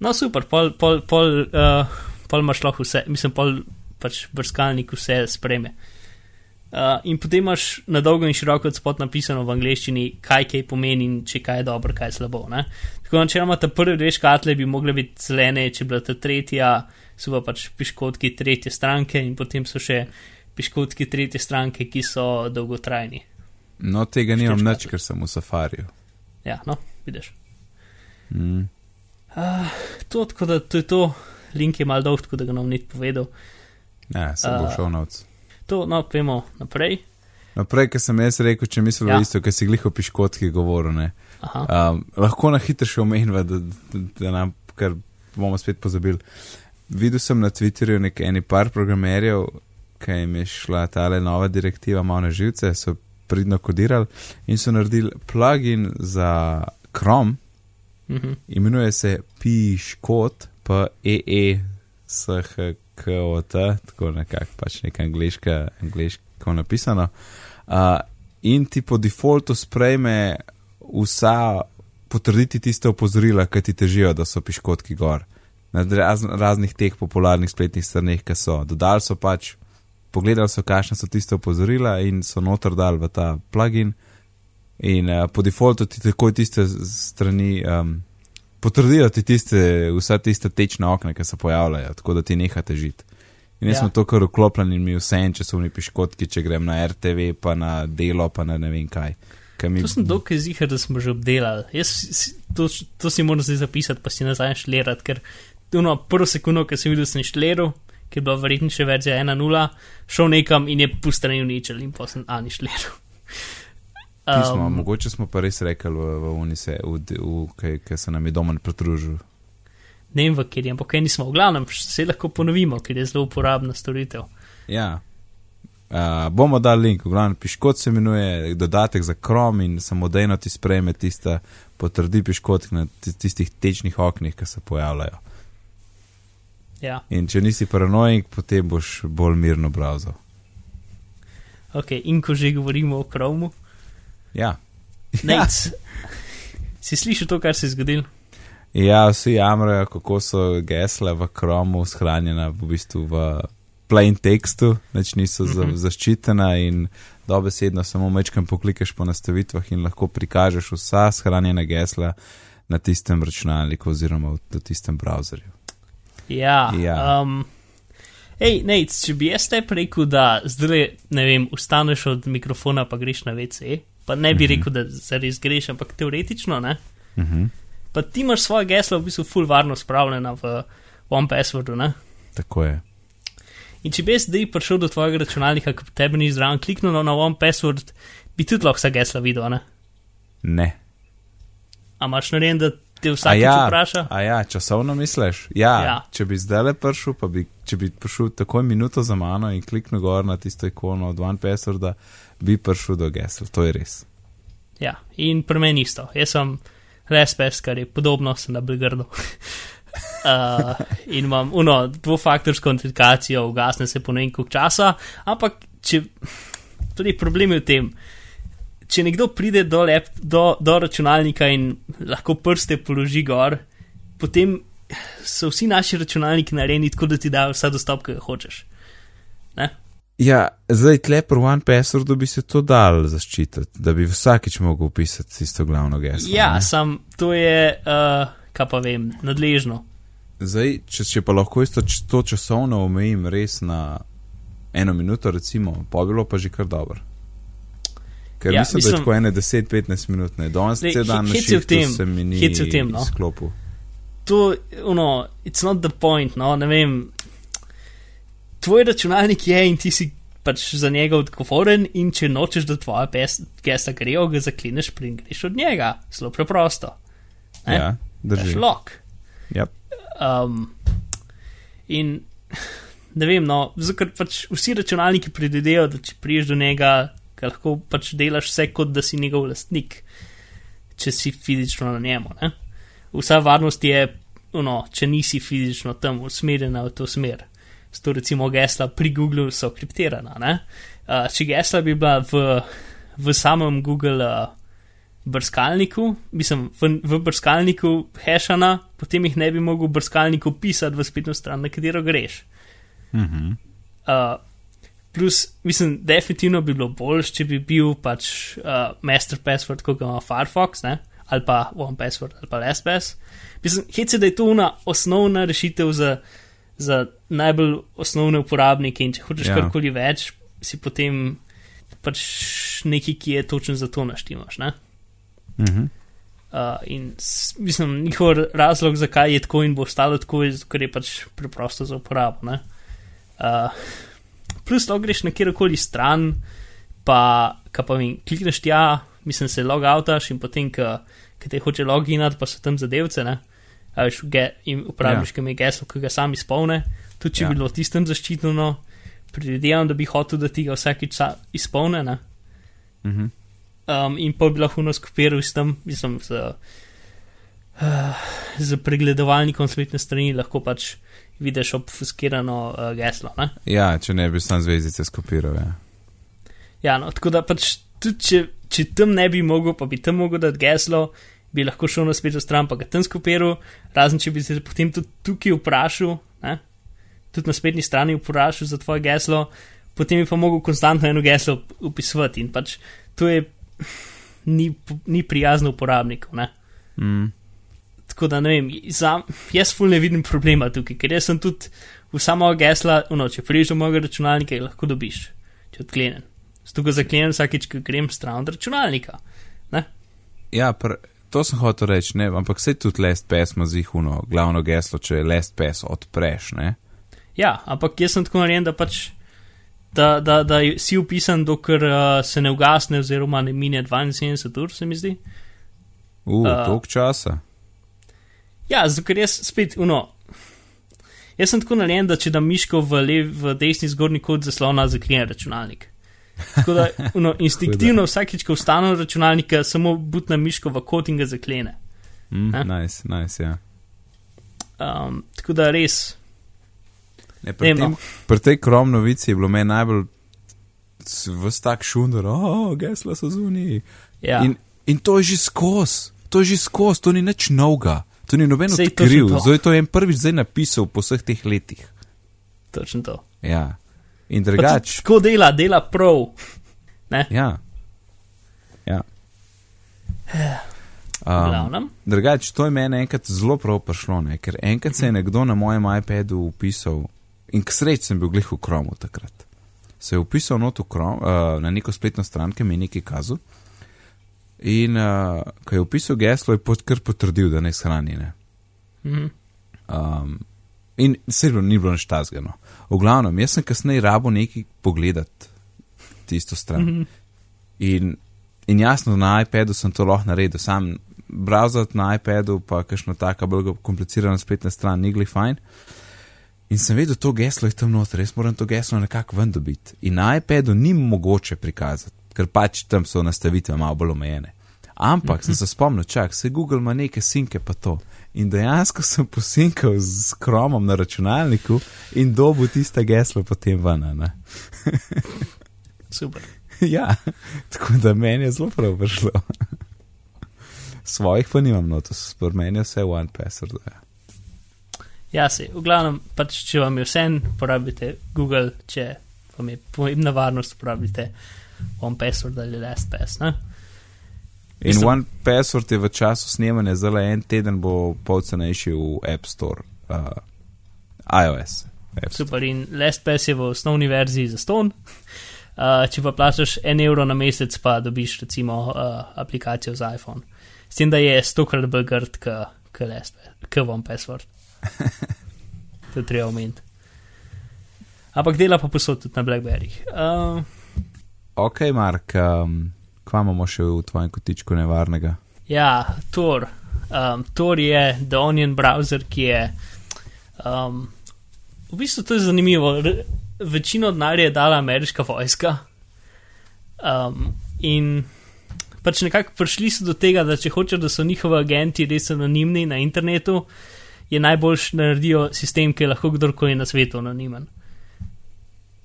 No, super, pol, pol, pol, uh, pol imaš lahko vse, mislim, pol pač brskalnik vse spreme. Uh, in potem imaš na dolgo in široko spot napisano v angleščini, kaj kaj pomeni in če kaj je dobro, kaj je slabo. Ne? Tako da, če imamo ta prvi dve škatle, bi mogle biti zelene, če bi bila ta tretja, so pa pač piškotki tretje stranke in potem so še piškotki tretje stranke, ki so dolgotrajni. No, tega nimam Štiri nič, škatle. ker sem v safariju. Ja, no, vidiš. Mm. Uh, to, tako da to je to, link je mal dolg, tako da ga nam ni povedal. Ja, sem uh, bil šel novc. To, no, pojmo naprej. Naprej, ker sem jaz rekel, če mislim Ja. isto, ker si glih o piškotki govoril. Um, lahko na hitro še omenjava, da, da, da nam, ker bomo spet pozabili. Videl sem na Twitterju nekaj eni par programerjev, ki jim je šla tale nova direktiva malo na živce, so pridno kodirali in so naredili plugin za Chrome, Mhm. imenuje se Piškot, P-E-E, S-H-K-O-T, tako nekako pač neka angliška, angliško napisano. Uh, in ti po defaultu sprejme vsa, potrditi tiste opozorila, ki ti težijo, da so piškotki gor. Na raz, raznih teh popularnih spletnih straneh, ki so. Dodali so pač, pogledali so, kakšne so tiste opozorila in so noter dali v ta plugin. In uh, po defaultu ti takoj tiste strani um, potrdijo ti tiste, vsa tiste tečna okna, ki se pojavljajo, tako da ti neha težiti. In jaz Ja. sem to kar vklopljen in mi vse en časovni piškotki, če grem na RTV, pa na delo, pa na ne vem kaj. kaj mi, To sem dolgo zihar, da smo že obdelali. Jaz to, to si moram zdaj zapisati, pa si nazaj šlerati, ker tuno prvo sekundo, ki sem videl, sem šleral, ker je bila verjetno še verzija 1.0, šel nekam in je pustranil ničel in pa sem ani pismo, um, mogoče smo pa res rekli v, v Unise, v, v, v, ki se nam je doma pridružil. Ne vem, v kjer je, ampak kaj nismo, v glavnem, se lahko ponovimo, ker je zelo uporabna storitev. Ja. Uh, bomo dali link, v glavnem piškot se imenuje dodatek za krom in samodejno ti sprejme tista, potrdi piškot na ti- tistih tečnih oknih, ki se pojavljajo. Ja, In če nisi paranoik, potem boš bolj mirno browsal. ok, in ko že govorimo o Chromu, Ja. Nec, [LAUGHS] si slišal to, kar se je zgodilo? Ja, vsi jamrajo, kako so gesla v kromu shranjena v bistvu v plain tekstu, več niso za, Mhm. zaščitena in dobesedno samo mečkam poklikeš po nastavitvah in lahko prikažeš vsa shranjena gesla na tistem računalniku oziroma v, tistem browserju. Ja. Ja. Um, hej, Nec, če bi jaz te rekel, da zdaj, ne vem, ustaneš od mikrofona, pa greš na WC, pa ne bi rekel, da zares greš, ampak teoretično ne. Mhm. Pa ti imaš svoje geslo v bistvu full varno spravljeno v One Passwordu, ne. Tako je. In če bi zdaj prišel do tvojega računalnika, ki tebi ni zraven kliknil na One Password, bi tudi lahko vsa gesla videl, ne. Ne. A imaš narejen, da te A vsakeč ja, vpraša? a ja, časovno misliš? Ja, Ja. če bi zdaj le prišel, pa bi, če bi prišel takoj minuto za mano in kliknil gor na tisto ikono od One Passworda, bi prišel do gesel, to je res. Ja, in pri meni isto. Jaz sem respes, kar je podobno, sem na Belgradu. [LAUGHS] uh, in imam uno dvofaktorsko autentikacijo, ugasne se po nekaj časa, ampak če, tudi problem je v tem, če nekdo pride do, lep, do, do računalnika in lahko prste položi gor, potem so vsi naši računalniki narejeni tako, da ti dajo vsa dostop, ki ga hočeš. Ne? Ja, zdaj tle pri One Passwordu bi se to dal zaščititi, da bi vsakič mogel upisati tisto glavno geslo. Ja, ne? sam to je, uh, kaj pa vem, nadležno. Zdaj, če, če pa lahko isto to časovno omejim res na eno minuto, recimo, pa bi bilo pa že kar dobro. Ker Ja, ja, mislim, da je mislim- tako ene 10-15 minut, ne, danes Lej, cel dan na hec je v tem, se mi ni v tem, no. sklopil. To, ono, it's not the point, no, ne vem. Tvoj računalnik je in ti si pač za njega odgovoren, in če nočeš, da tvoja gesla grejo, ga zaklineš in greš od njega. Zelo preprosto. Ne? Ja, drži. Šlok. Ja. Um, in ne vem, no, zato ker pač vsi računalniki predvidevajo, da če priješ do njega, ga lahko pač delaš vse kot da si njegov lastnik, če si fizično na njemu. Ne? Vsa varnost je, no, če nisi fizično tam usmerjena v to smer. Zato recimo gesla pri Googlu so kriptirana. ne. Uh, če gesla bi bila v, v samem Google uh, brskalniku, mislim, v, v brskalniku hashana, potem jih ne bi mogel v brskalniku pisati v spletno stran, na katero greš. Mhm. Uh, plus, mislim, definitivno bi bilo boljš, če bi bil pač uh, master password, kot ga ima Firefox, ne? ali pa one password, ali pa LastPass. Mislim, hece, da je to ona osnovna rešitev za, za najbolj osnovne uporabnike in če hočeš Ja. karkoli več, si potem pač neki, ki je točen za to naštimaš. Ne? Mhm. Uh, in mislim, njihov razlog, zakaj je tako in bo ostalo tako, je, ker je pač preprosto za uporabo. ne. Uh, plus, lahko greš na kjerkoli stran, pa, kaj pa vem, klikneš tja, mislim, se logoutaš in potem, ki te hoče loginati, pa so tam zadevce, ne. Veš, ge, in uporabiš, ja. je geslo, ki ga sam izpolne. Tudi če Ja. bi bilo tistem zaščiteno, predvidevam, da bi hotel, da ti ga vsakič sa- izpolne. Ne? Mhm. Um, in pa bi lahko nas kopiral s tem, mislim, z, uh, z pregledovalnikom spletne strani, lahko pač vidiš obfuskirano uh, geslo. Ne? Ja, če ne bi sam zvezdice skopiral. Ja. Ja, no, tako da pač tudi če, če tam ne bi mogel, pa bi tam mogel dati geslo, bi lahko šel na spletno stran, pa ga tam skopiral, razen če bi se potem tudi tukaj vprašal, ne? tudi na spletni strani vprašal za tvoje geslo, potem bi pa mogel konstantno eno geslo upisovati in pač to je ni, ni prijazno uporabnikov. Mm. Tako da ne vem, za, jaz ful ne vidim problema tukaj, ker jaz sem tudi v samo gesla, no, če priješ do mojega računalnika, jih lahko dobiš, če odklenem. Zato ga zaklenem vsakeč, ko grem stran od računalnika. Ne? Ja, pr, to sem hotel reči, ne, ampak se tudi LastPass ima zihuno glavno geslo, če LastPass odpreš, ne. Ja, ampak jaz sem tako narejen, da pač. Da, da, da si upisan, dokler uh, se ne ugasne, oziroma ne mine 72 ur, se mi zdi. Uh, Uh. uh. toliko časa. Ja, zato ker jaz spet, uno. Jaz sem tako narejen, da če dam miško v, lev, v desni zgornji kot zaslona, zaklenem računalnik. Tako da, uno, [LAUGHS] instinktivno vsakeč, ko vstanem od računalnika, samo butna miško v kot in ga zaklene. Mm, Ja. nice, nice, ja. Um, tako da res, Ne, pri, tem, no. pri tej krom novici je bilo meni najbolj vse tak šundar, o, oh, gesla so zuniji. ja. In, in to je že skos, to je že skos, to ni nič novega, to ni noben odkril, zdaj to je en prvič zdaj napisal po vseh teh letih. točno to. Ja. In Pa tudi drugač, Tako dela, dela prav. Ne, ja. Ja. Um, glavnem. Drugač, to je meni enkrat zelo prav prišlo, ne? ker enkrat se je nekdo na mojem iPadu upisal in k sreč sem bil glih v Chromu takrat. Se je upisal not v Chrome, uh, na neko spletno stran, ki mi je nekaj kazal. In uh, ko je upisal geslo, je pot kar potrdil, da ne shrani. Ne? Mhm. Um, in seveda ni bilo nič tazgano. V glavnem, jaz sem kasneje rabo nekaj pogledati tisto stran. Mhm. In, in jasno, na iPadu sem to lahko naredil, sam browser na iPadu, pa kakšno taka bolj komplicirana spletna stran, ni gli fajn. In sem vedel, to geslo je tam noter, res moram to geslo nekako ven dobiti. In na iPadu ni mogoče prikazati, ker pač tam so nastavitve malo bolj omejene. Ampak sem se spomnil, čak, se Google ima neke sinke pa to. In dejansko sem posinkal z kromom na računalniku in dobil tiste geslo potem ven. [LAUGHS] Super. ja, tako da meni je zelo prav prišlo. Svojih pa nimam notos, pri meni je vse one password. Ja. Ja, se, v glavnem, pač, če vam je vse, uporabite Google, če vam je pomembna varnost, uporabite OnePassword ali LastPass. Ne? In Mislim- one password je v času snemanja, zelo en teden bo pol cenejši v App Store, uh, iOS. App Store. Super, in LastPass je v osnovni verziji za ston. Uh, če pa plačaš en evro na mesec, pa dobiš recimo uh, aplikacijo za iPhone. S tem, da je stokrat bolj grd kot OnePassword. [LAUGHS] to je treba omeniti. Ampak dela pa posod tudi na Blackberry. Uh, Ok, Mark, um, kva imamo še v tvojem kotičku nevarnega? Ja, Tor. Um, Tor je The Onion browser, ki je. Um, v bistvu to je zanimivo. R večino denarja je dala ameriška vojska. Um, in pač nekako prišli so do tega, da če hočejo, da so njihovi agenti res anonimni na internetu, je najboljš naredijo sistem, ki je lahko kdorkoli na svetu anonimen.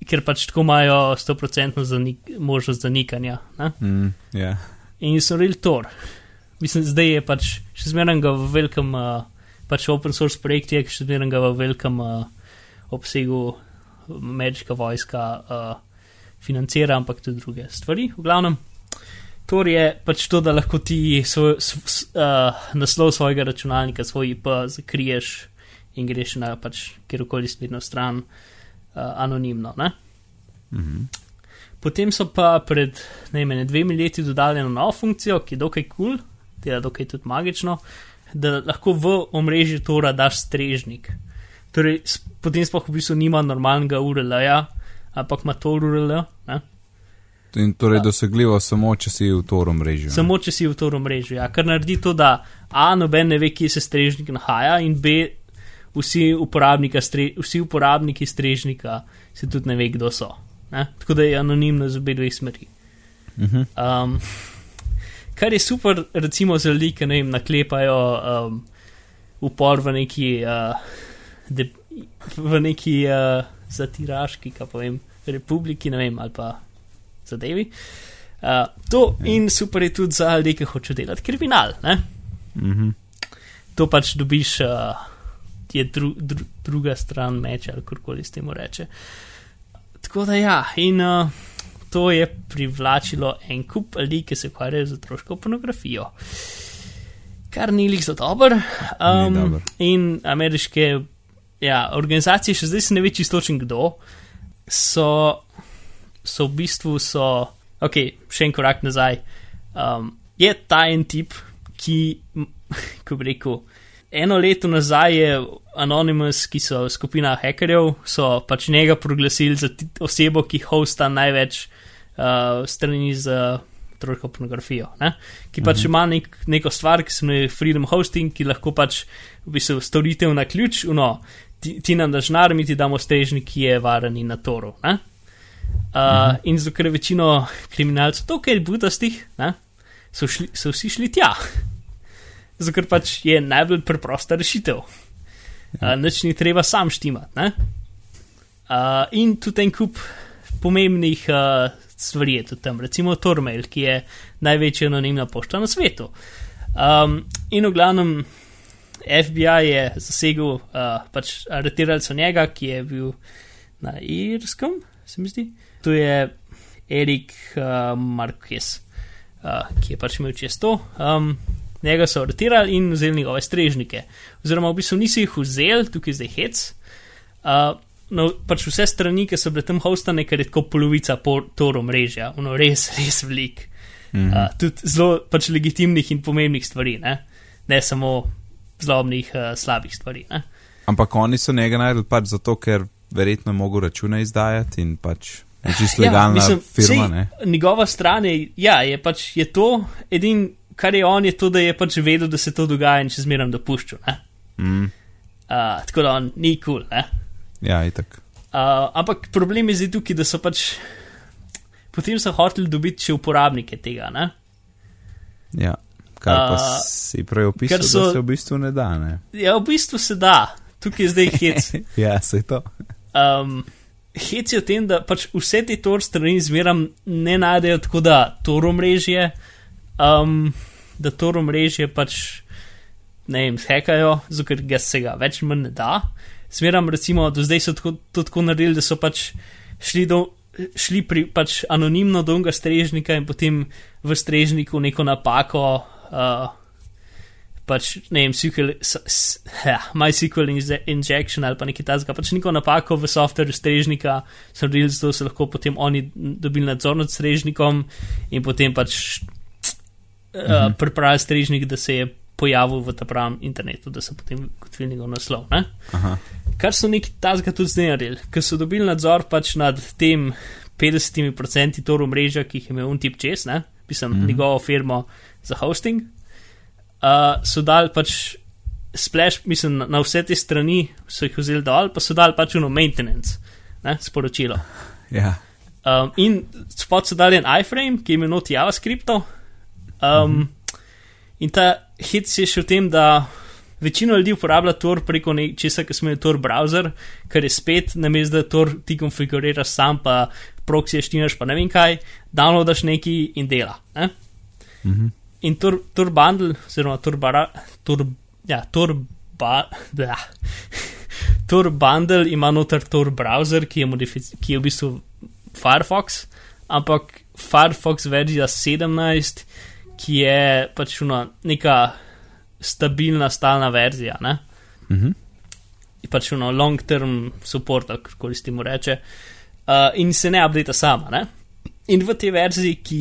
Ker pač tako imajo 100% zanik možnost zanikanja. Ne? Mm, yeah. in so real Tor. Mislim, zdaj je pač še zmeraj ga v velikem, uh, pač open source projekt je še zmeraj ga v velikem uh, obsegu ameriška vojska uh, financira, ampak tudi druge stvari. V glavnem, Tor je pač to, da lahko ti svoj, s, s, uh, naslov svojega računalnika, svoj IP zakriješ in greš na pač kjerkoli spletno stran uh, anonimno. Ne? Mhm. Potem so pa pred najmanj dvemi leti dodali eno novo funkcijo, ki je dokaj kul, cool, dela dokaj tudi magično, da lahko v omrežju Tora daš strežnik. Torej, potem sploh v bistvu nima normalnega URL-ja, ampak ima Tor URL. Ne? In torej dosegljivo samo, če si v Toru mreži. Samo če si v Tor omrežju. Ja, kar naredi to, da A, noben ne ve, kje se strežnik nahaja, in B, vsi, uporabnika stre, vsi uporabniki strežnika se tudi ne ve, kdo so. Ne? Tako da je anonimno z obe dveh smeri. Mhm. Um, kar je super, recimo za ljudi, ki vem, naklepajo um, upor v neki, uh, de, v neki uh, zatiraški, kaj pa vem, republiki, ne vem, ali pa zadevi. Uh, to in super je tudi za ljudi, ki hočejo delati kriminal. Ne? Mhm. To pač dobiš, uh, je dru, dru, druga stran meča, ali karkoli s tem reče. Tako da ja, in uh, to je privlačilo en kup ljudi, ki se ukvarjajo z otroško pornografijo. Kar ni lik za dober. Um, dobro. in ameriške ja, organizacije, še zdaj se ne ve čisto točen kdo, so, so v bistvu, so, ok, še en korak nazaj. Um, je ta en tip, ki, [LAUGHS] ko bi rekel, eno leto nazaj je Anonymous, ki so skupina hekerjev, so pač njega proglasili za osebo, ki hosta največ uh, strani z otroško pornografijo. Ne? Ki pač ima nek, neko stvar, ki se imenuje Freedom Hosting, ki lahko pač v bistvu storitev na ključ, no, ti, ti nam daš nar, mi ti damo strežnik, ki je varen in na toru. Ne? Uh, in zato, ker je večino kriminalcev tukaj budastih, ne, so, šli, so vsi šli tja. Zato, ker pač je najbolj preprosta rešitev. Uh, Nič ni treba sam štimati. ne. Uh, in tudi en kup pomembnih uh, stvari je tudi tam, recimo Tormail, ki je največja anonimna pošta na svetu. Um, in v glavnem FBI je zasegel, uh, pač aretirali so njega, ki je bil na Irskem, se mi zdi. Tu je Erik uh, Marquez, uh, ki je pač imel čez to. Um, njega so aretirali in vzeli njegove strežnike. Oziroma, v bistvu nisi jih vzeli, tukaj zdaj hec. Uh, no, pač vse strani, ki so bile tam hostane, ker je tako polovica Tor omrežja, ono res, [LAUGHS] res velik. Mhm. uh, tudi zelo pač legitimnih in pomembnih stvari, ne, ne samo zlobnih, uh, slabih stvari. Ne. Ampak oni so njega najdel pač zato, ker verjetno je mogel račune izdajati in pač čisto Ja, legalna mislim, firma. sej? Njegova stran je, ja, je pač je to, edin, kar je on, je to, da je pač vedel, da se to dogaja in še zmeraj dopuščal. ne. Mm, Uh, tako da on ni kul. Cool, ja, itak. Uh, ampak problem je zdaj tukaj, da so pač potem so hoteli dobiti še uporabnike tega. Ne? Ja. Kar pa A, si prej opisal, so... da se v bistvu ne da. Ne? Ja, v bistvu se da, tukaj je zdaj hec. [LAUGHS] ja, se to. Um, hec je v tem, da pač vse te tor strani zmeram ne najdejo tako, da tor omrežje, um, da tor omrežje pač ne vem, hekajo, ker ga se ga več ali manj ne da. Zmeram recimo, do zdaj so tako, to tako naredili, da so pač šli do. Šli pri pač anonimno do unga strežnika in potem v strežniku neko napako, uh, pač ne vem, SQL, ja, MySQL inje- injection ali pa nekaj takega, pač neko napako v softverju strežnika so naredili, zato so lahko potem oni dobili nadzor nad strežnikom in potem pač uh, pripravili strežnik, da se je pojavil v ta pravem internetu, da so potem ugotovili njegov naslov. Kar so neki tazga tudi zdaj naredili, ker so dobili nadzor pač nad tem 50% toru mreža, ki jih je imel un tip čez, ne, pisem mm -hmm. njegovo firmo za hosting, uh, so dali pač splash, mislim, na, vse te strani so jih vzeli dol, pa so dali pač uno maintenance, ne, sporočilo. Ja. Um, in spod so dali en iframe, ki je imel noti JavaScriptov. Um, mm -hmm. In ta hit je še v tem, da večina ljudi uporablja Tor preko nečesa, ki smo imeli Tor browser, ker je spet, namesto da Tor ti konfiguriraš sam, pa proxy štinaš, pa ne vem kaj, downloadaš neki in dela. Ne? Mhm. In Tor, Tor bundle, oziroma Tor, bara, tor, ja, tor, ba, bla. [LAUGHS] Tor bundle ima noter Tor browser, ki je, ki je v bistvu Firefox, ampak Firefox verzija 17, ki je pač una, neka stabilna, stalna verzija, ne? Mhm. Je pač ono long term support, kako se temu reče, uh, in se ne updata sama. Ne? In v tej verziji, ki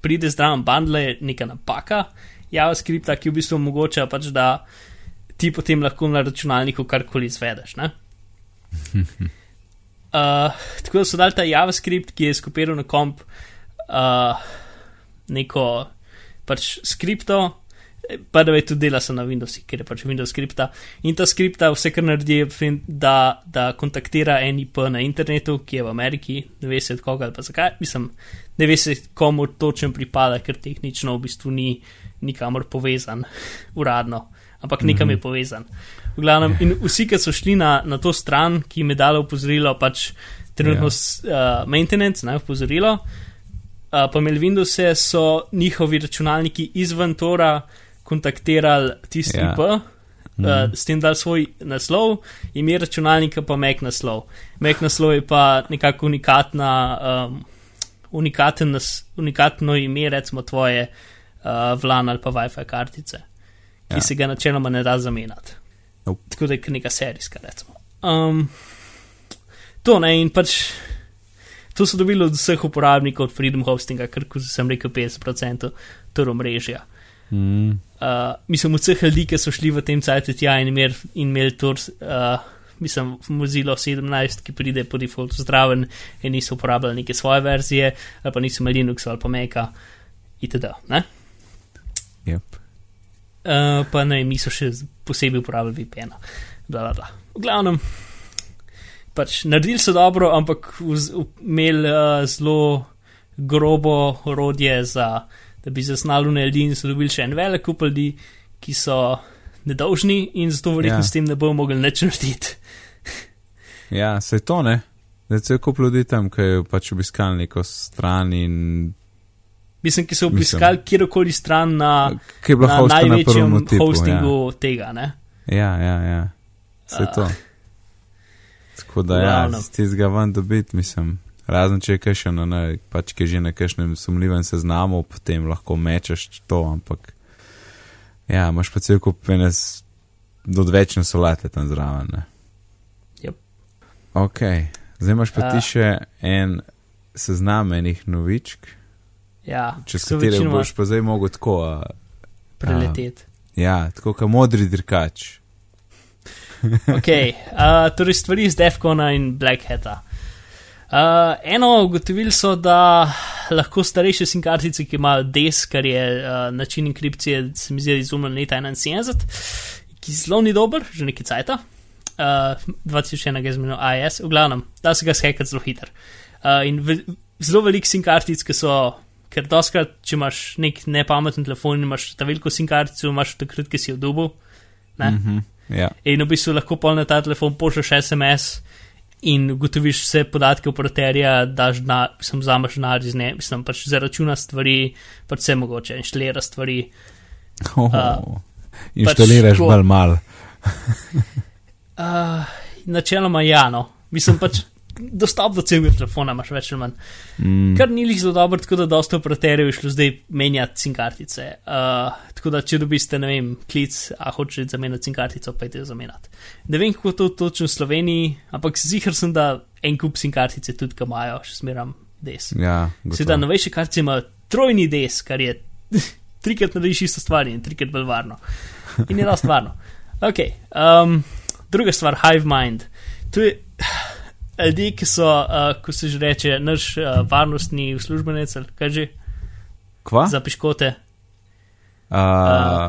pride zdravo bundle, je neka napaka JavaScripta, ki v bistvu omogoča pač, da ti potem lahko na računalniku karkoli izvedeš. ne. Uh, [LAUGHS] tako da so dali ta JavaScript, ki je skopiral na komp uh, neko pač skripto, pa da je tudi dela se na Windowsih, ker je pač Windows skripta. In ta skripta vse, kar naredi, je, da, da kontaktira en IP na internetu, ki je v Ameriki, ne ve se od koga ali pa zakaj, mislim, ne ve se komu točno pripada, ker tehnično v bistvu ni nikamor povezan [LAUGHS] uradno, ampak nekam je povezan. V glavnem, in vsi, ki so šli na, na to stran, ki jim je dalo opozorilo, pač trenutno Ja. uh, maintenance, ne opozorilo, uh, pa imeli Windowse, so njihovi računalniki izven Tora kontaktirali tisti Ja. IP, uh, s tem dal svoj naslov, ime računalnika pa Mac naslov. Mac naslov je pa nekako unikatna, um, unikaten nas, unikatno ime, recimo tvoje uh, VLAN ali pa WiFi kartice, ki Ja. se ga načeloma ne da zamenjati. Nope. Tako da je neka serijska, recimo. Um, to ne in pač. To so dobili od vseh uporabnikov od Freedom Hostinga, kar kot sem rekel, 50% toro mrežja. Mm. Uh, mislim, od vseh ljudi, ki so šli v tem cajtu tja in imeli in imeli tur, uh, mislim, Mozilla 17, ki pride po defaultu zdraven in niso uporabljali neke svoje verzije, ali pa niso imeli Linux ali pa Maca itd. Ne? Yep. Uh, pa ne, niso še posebej uporabljali VPN-a. Bla, bla, bla. V glavnem, pač naredili so dobro, ampak imeli uh, zelo grobo orodje za, da bi zaznali ne ljudi in so dobili še en velik kup ljudi, ki so nedolžni in zato verjetno Ja. s tem ne bojo mogli nič narediti. [LAUGHS] Ja, se to ne. Da je cel kup ljudi tam, ki je pač obiskal neko stran in Mislim, ki so obiskali kjerkoli stran na, na na največjem prvem tipu. hostingu tega. Ne? Ja, ja, ja. ja. Se je to. Tako da ja, Glavno. z tistega ven dobiti, mislim. Razen če je kakšen, no, ne, pač ki je že na kakšnem sumljivem seznamu, potem lahko mečeš to, ampak ja, imaš pa cel kup enes odvečne solate tam zraven. Ne. Yep. Ok, zdaj imaš pa A. ti še en seznam enih novičk. Ja, čez katere boš pa zdaj mogel tako. Preleteti. ja, tako kot modri dirkač. [LAUGHS] Ok, uh, torej stvari iz Defcona in Black Hata. Uh, eno ugotovili so, da lahko starejše SIM kartice, ki imajo DES, kar je uh, način enkripcije, se mi zdi izumljen leta 71, ki zelo ni dober, že nekaj cajta. Uh, 2001 je zmenil AES, v glavnem, da se ga skekati zelo hiter. Uh, in ve zelo velik SIM kartic, ki so, ker doskrat, če imaš nek nepameten telefon in imaš ta veliko SIM kartico, imaš takrat, ki si jo dubu. Ne? Mm -hmm. Ja, In v bistvu lahko pol na ta telefon pošlješ SMS in ugotoviš vse podatke operaterja, daš na, sem vzameš denar iz ne, mislim pač zaračuna stvari, pač vse mogoče, inštalira stvari. oh, Uh, inštaliraš tako- bolj mal. Uh, [LAUGHS] načeloma ja, no, mislim pač. Dostop do celega telefona imaš več ali manj. Mm, Kar ni lih zelo dobro, tako da dosta operaterjev je šlo zdaj menjati SIM kartice. Uh, tako da, če dobiste, ne vem, klic, a hočete zamenjati SIM kartico, pa idete zamenjati. Ne vem, kako to točno v Sloveniji, ampak zihar sem, da en kup SIM kartice tudi, ki imajo, še smeram des. ja, Seveda, novejše kartice imajo trojni des, kar je [LAUGHS] trikrat narediš isto stvar in trikrat bolj varno. In je dosti varno. Ok, um, druga stvar, Hive Mind. To je ljudje, ki so, uh, ko se že reče, naš uh, varnostni uslužbenec, ali kaj že, Kva? za piškote. A,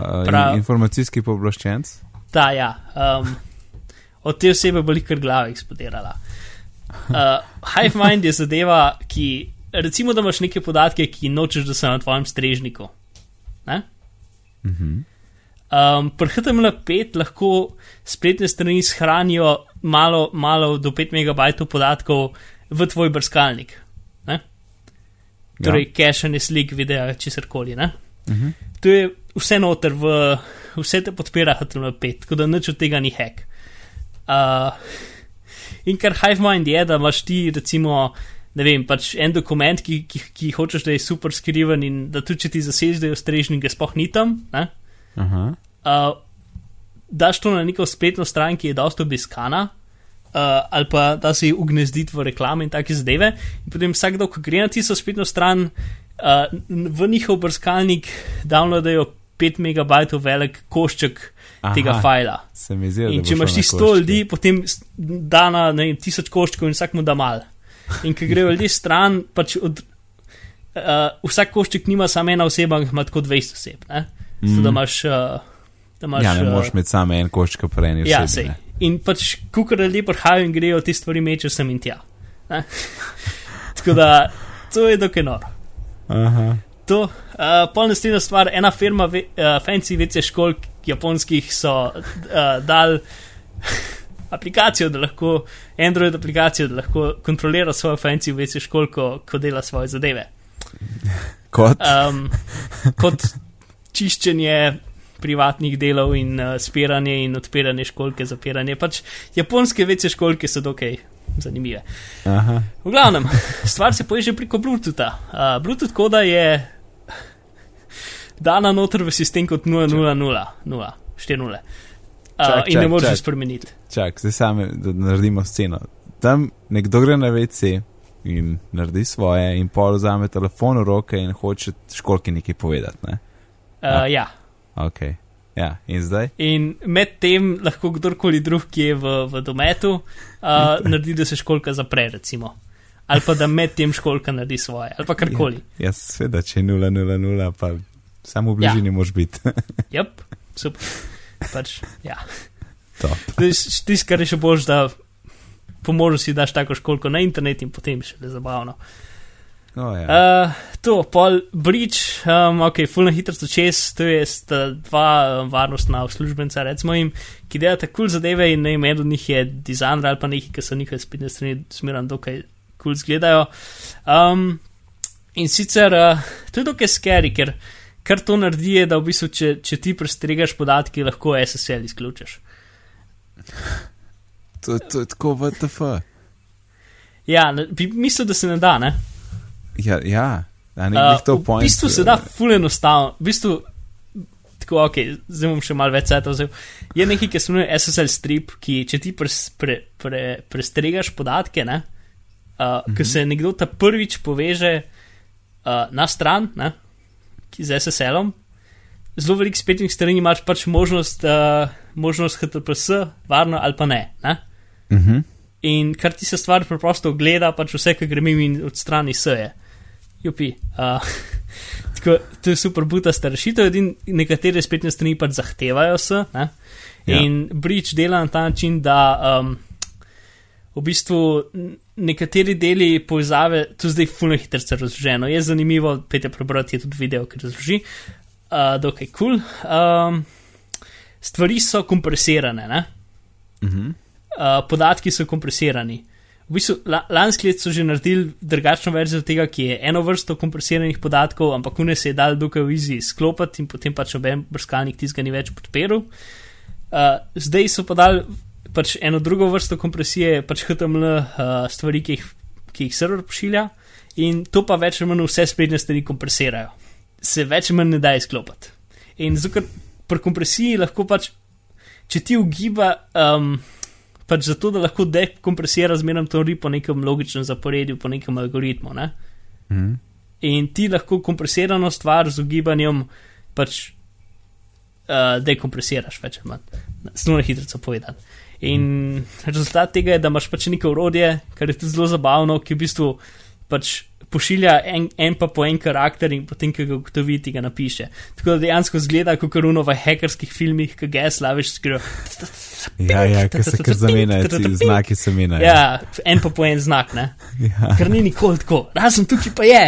Uh, prav- informacijski pooblaščenc. Ta, ja. Um, od te osebe bo kar glava eksplodirala. Uh, Hive Mind je zadeva, ki, recimo, da imaš neke podatke, ki nočeš, da so na tvojem strežniku. Ne? Mhm. Um, pri HTML5 lahko spletne strani shranijo malo, malo do 5 MB podatkov v tvoj brskalnik. Ne? Torej, ja. cachanje slik, videa, česar koli. Mhm. To je vse noter, v, vse te podpira HTML5, tako da nič od tega ni hack. Uh, in kar HiveMind je, da imaš ti, recimo, ne vem, pač en dokument, ki, ki, ki hočeš, da je super skriven in da tudi če ti zaseš, da je ustrežen, ga sploh ni tam. Ne? Uh, daš to na neko spletno stran, ki je dosta obiskana, uh, ali pa da si ugnezditi v reklame in take zadeve. In potem vsakdo, ko gre na tisto spletno stran, uh, v njihov brskalnik downloadajo 5 MB velik košček Aha. tega Aha, fajla. Se da In če imaš ti 100 koščke. ljudi, potem da na ne vem, tisoč koščkov in vsak mu da mal. In ko grejo ljudje stran, pač od, uh, vsak košček nima samo ena oseba, ampak ima tako 200 oseb. Ne? Mm. Da imaš. Uh, da imaš Ja, ne uh, moreš imeti samo en koščka eni Ja, sej. In pač, kukor ljudje prihajajo in grejo te stvari mečejo sem in tja. [LAUGHS] Tako da, to je dokaj noro. Aha. To, uh, pol naslednja stvar, ena firma, ve, uh, fancy vece školk japonskih so uh, dal [LAUGHS] aplikacijo, da lahko, Android aplikacijo, da lahko kontrolira svojo fancy vece školko, ko dela svoje zadeve. Kot? Um, kot čiščenje privatnih delov in uh, spiranje in odpiranje školke, zapiranje. Pač japonske vece školke so dokaj zanimive. Aha. V glavnem, [LAUGHS] stvar se poje že preko Bluetootha. Uh, Bluetooth koda je dana noter v sistem kot 000, 4.0. Uh, Čak, in ne moreš čak. spremeniti. Čak, zdaj same, da naredimo sceno. Tam nekdo gre na WC in naredi svoje, in pol vzame telefon v roke in hoče školki nekaj povedati. Ne? Uh, ja. Ok. Ja, in zdaj? In med tem lahko kdorkoli drug, ki je v, v dometu, uh, [LAUGHS] naredi, da se školka zapre, recimo. Ali pa da med tem školka naredi svoje, ali pa karkoli. Ja, sveda, če je 000, pa samo v bližini ja. moš biti. [LAUGHS] Jep, super. Pač, ja. Tisti, kar je še bož, da po možnosti daš tako školko na internet in potem še le zabavno. Oh, ja. Uh, to, pol Breach, um, ok, full na hitro so čez, to je sta dva um, varnostna uslužbenca, recimo jim, ki delata kul cool zadeve in ne vem, eden od njih je dizajner ali pa neki, ki so njihove spletne strani smeran dokaj kul cool zgledajo. Um, in sicer uh, to je dokaj scary, ker kar to naredi je, da v bistvu, če, če ti prestregaš podatki, lahko SSL izključiš. To, to je tako VTF. Ja, bi mislil, da se ne da, ne? Ja, ja. A ni Uh, v point. bistvu se da ful enostavno. V bistvu, tako, ok, zdaj bom še malo več sveta vzel. Je nekaj, ki se imenuje SSL strip, ki če ti pres, pre, pre, prestregaš podatke, ne, uh, mm -hmm. ko se nekdo ta prvič poveže uh, na stran, ne, z SSL-om. Zelo velik spletnih strani imaš pač možnost, uh, možnost HTTPS, varno ali pa ne. ne? Uh -huh. In kar ti se stvar preprosto ogleda, pač vse, kar gremo in od strani seje. Jupi. Uh, [LAUGHS] tako, to je super butasta rešitev, in nekatere spletne strani pač zahtevajo se. Ne? Ja. In Bridge dela na ta način, da um, v bistvu nekateri deli povezave, tu zdaj fulno hitro se razloženo, je zanimivo, pete prebrati je tudi video, ki razloži, uh, dokaj kul. Cool. Um, stvari so kompresirane, ne? Uh -huh. uh, podatki so kompresirani. V bistvu, la, lanski let so že naredili drugačno verzijo tega, ki je eno vrsto kompresiranih podatkov, ampak une se je dal dokaj v izi sklopiti in potem pač oben brskalnik tizga ni več podperil. Uh, zdaj so podali pač eno drugo vrsto kompresije, pač HTML uh, stvari, ki jih, ki jih server pošilja in to pa več ali manj vse spletne stvari kompresirajo. Se več ali manj ne da izklopiti. In zato, ker pri kompresiji lahko pač, če ti ugiba, um, pač zato, da lahko dekompresira zmerno to ri po nekem logičnem zaporedju, po nekem algoritmu. Ne? -huh. In ti lahko kompresirano stvar z ugibanjem pač uh, dekompresiraš, več ali manj. Zelo na hitro povedati. In rezultat tega je, da imaš pač neko urodje, kar je tudi zelo zabavno, ki v bistvu pač pošilja en, en pa po en karakter in potem, ki ga ugotovi, ti ga napiše. Tako da dejansko zgleda kot karuno v hekerskih filmih, ki ga slaviš, skoro. Ja, ja, ki se kar zamenjajo, ti znaki se menjajo. Ja, en pa po en znak, ne. [LAUGHS] Ja. Ker ni nikoli tako, razen tukaj pa je.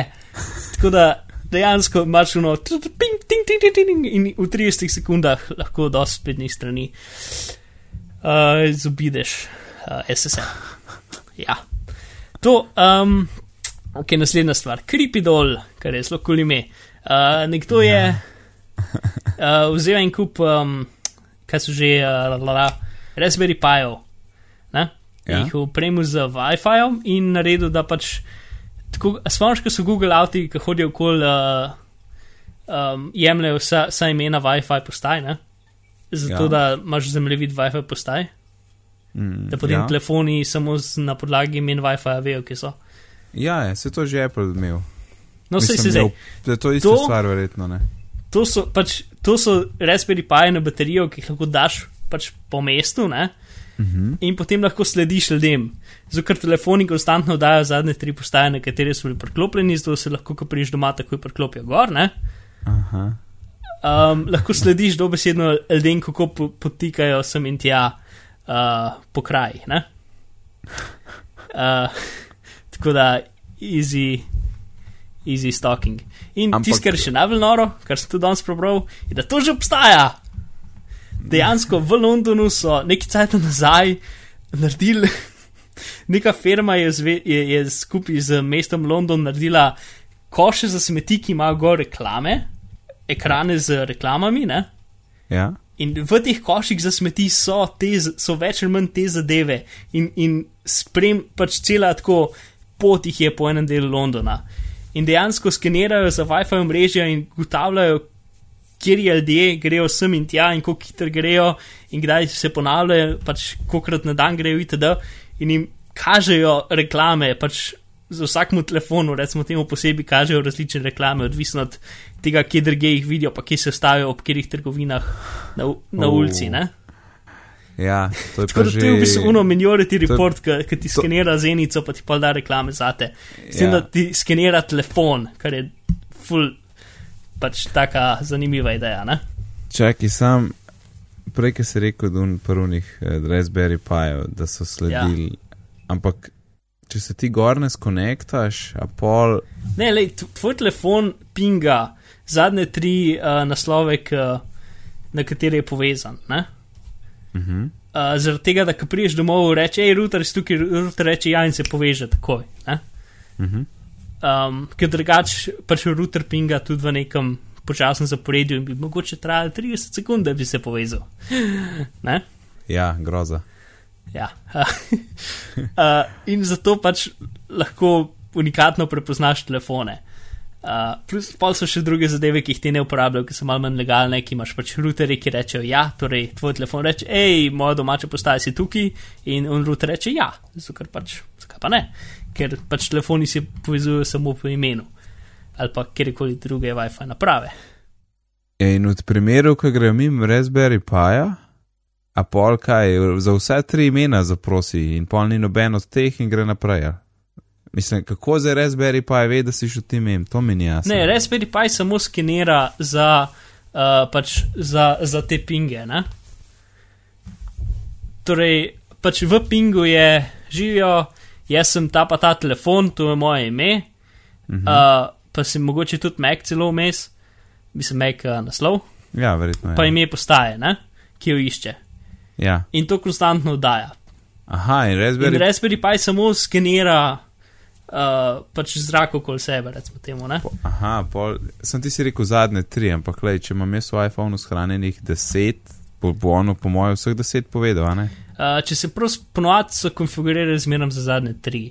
Tako da dejansko imaš uno, ting, ting, ting, ting, ting, in v 30 sekundah lahko do spletnih strani uh, izobideš uh, SSL. Ja. To, um, ok, naslednja stvar, Kripidol, kar je zelo kul ime. Uh, nekdo je [LAUGHS] uh, vzel en kup, um, kaj so že, uh, la, la, Raspberry ne? Ja. Jih upremil z Wi-Fi-jem in naredil, da pač tako, spomniš, ko so Google avti, ki hodijo okoli, uh, um, jemljajo vsa, vsa imena Wi-Fi postaj, ne? Zato, Ja. da imaš zemljevid Wi-Fi postaj, Mm, da potem ja. telefoni samo z, na podlagi imen Wi-Fi vejo, kje so. Ja, ja, se to že Apple imel. No, Mislim, se zdaj. imel- Da je to ista To- stvar, verjetno ne. To so, pač, to so Raspberry Pi na baterijo, ki jih lahko daš pač po mestu, ne? Uh -huh. in potem lahko slediš ljudem. Zato, ker telefoni konstantno dajo zadnje tri postaje, na katere so bili priklopljeni, zato se lahko, ko priješ doma, takoj priklopijo gor. Ne? Aha. Um, lahko slediš dobesedno ljudem, kako po, potikajo sem in tja uh, po krajih. Uh, tako da, easy, easy stalking. In Ampak- tisto, kar je še najbolj noro, kar sem tudi danes prebral, je, da to že obstaja. Dejansko v Londonu so nekaj časa nazaj naredili, [LAUGHS] neka firma je, zve, je, je skupaj z mestom London naredila koše za smeti, ki imajo gor reklame, ekrane z reklamami. Ne? Ja. In v teh koših za smeti so, te, so več ali manj te zadeve, in, in sprem pač cela tako pot jih je po enem delu Londona. In dejansko skenirajo za WiFi omrežja in ugotavljajo, kjer je ljudje, grejo sem in tja, in kako hitro grejo, in kdaj se ponavljajo, pač kolikrat na dan grejo, itd. In jim kažejo reklame, pač za vsakmu telefonu, recimo temu posebej, kažejo različne reklame, odvisno od tega, kje druge jih vidijo, pa kje se stavijo, ob katerih trgovinah na, na Oh. ulici. Ne? Ja, to je Tako da že. to je v bistvu uno minority report, ki ti to- skenira zenico, pa ti pa da reklame zate. S tem, Ja. da ti skenira telefon, kar je full, pač taka zanimiva ideja. Ne? Čakaj, sam, prej, ki si rekel, da un prvnih eh, Raspberry Pijev, da so sledili. Ja. Ampak, če se ti gor ne skonektaš, a pol. Ne, lej, tvoj telefon pinga zadnje tri uh, naslove, k, na katere je povezan. Ne? Uh -huh. Uh, zaradi tega, da ko priješ domov, reče, hej, router je tukaj, router reče ja in se poveže takoj. Ne? Uh -huh. Um, ker drugače pač router pinga tudi v nekem počasnem zaporedju in bi mogoče trajalo 30 sekund, da bi se povezal. [LAUGHS] Ja, groza. Ja. [LAUGHS] uh, in zato pač lahko unikatno prepoznaš telefone. Uh, plus, pol so še druge zadeve, ki jih ti ne uporabljajo, ki so malo manj legalne, ki imaš pač routerje, ki rečejo ja, torej tvoj telefon reče, hej, moja domača postaja si tukaj, in on router reče ja, zato ker pač, zakaj pa ne, ker pač telefoni se povezujejo samo po imenu. ali pa kjerkoli druge WiFi naprave. In v primeru, ko gre mimo Raspberry Pi, a pol kaj, za vse tri imena zaprosi in pol ni noben od teh in gre naprej. Mislim, kako za Raspberry Pi ve, da si šel ti mem, to mi ni jasno. Ne, Raspberry Pi samo skenira za, uh, pač za, za te pinge. Ne? Torej, pač v pingu je živijo, jaz sem ta pa ta telefon, to je moje ime, uh -huh. uh, pa sem mogoče tudi Mac celo vmes, mislim, Mac uh, naslov. Ja, verjetno. Pa ime postaje, ne? ki jo išče. Ja. In to konstantno daja. Aha, in Raspberry, in Raspberry Pi samo skenira uh, pač zrak okoli sebe, recimo temu. Ne? Aha, pol, sem ti si rekel zadnje tri, ampak lej, če imam jaz v iPhonu shranjenih deset, bo, bo ono po mojem vseh deset povedal, ne? Uh, če se prav ponovadi so konfigurirali zmerom za zadnje tri.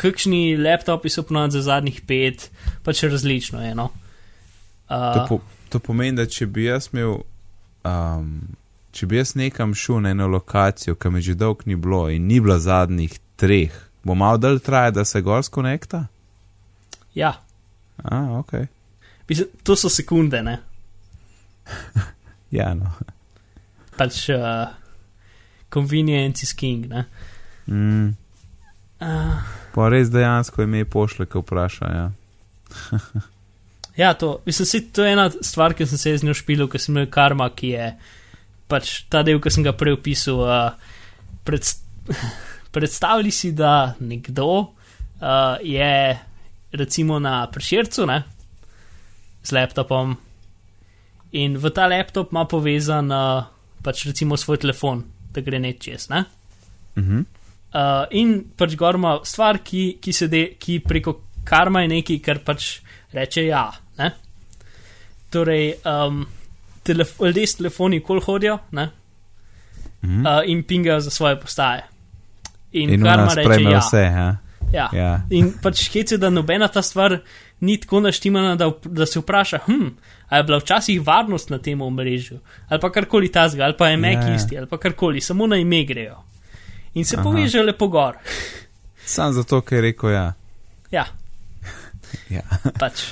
Kakšni laptopi so ponovadi za zadnjih pet, pač različno je. No? Uh, To, po, to pomeni, da če bi jaz imel, um, če bi jaz nekam šel na eno lokacijo, ki mi že dolgo ni bilo in ni bila zadnjih treh, bo malo dalj traja, da se gor skonekta? ja, A, ok. Mislim, to so sekunde, ne. [LAUGHS] Ja, no. Pač uh, convenience is king. Ne? Mm, Uh, pa res dejansko ime pošle, ko vpraša, ja. [LAUGHS] ja, to, mislim, si, to je ena stvar, ki sem se z njo špilil, ker sem imel karma, ki je pač ta del, ki sem ga prej opisal. Uh, predst [LAUGHS] predstavljali si, da nekdo uh, je recimo na prešircu ne, z laptopom in v ta laptop ima povezan uh, pač recimo svoj telefon, da gre neč čez. Ne? Mhm. Uh, in pač gor ima stvar, ki, ki, se de, ki preko karma je nekaj, kar pač reče ja. Ne? Torej, um, telef ljudje s telefoni kol hodijo ne? Mhm. uh, in pingajo za svoje postaje. In, In karma ona reče sprejme ja. vse, ha? ja. Ja. In pač hece, da nobena ta stvar ni tako naštimana, da, da se vpraša, hm, ali je bila včasih varnost na tem omrežju, ali pa karkoli tasga, ali pa je Mac Ja. isti, ali pa karkoli, samo na ime grejo. In se Aha. povežejo lepo gor. [LAUGHS] Sam zato, ker je rekel ja. Ja, [LAUGHS] ja. pač.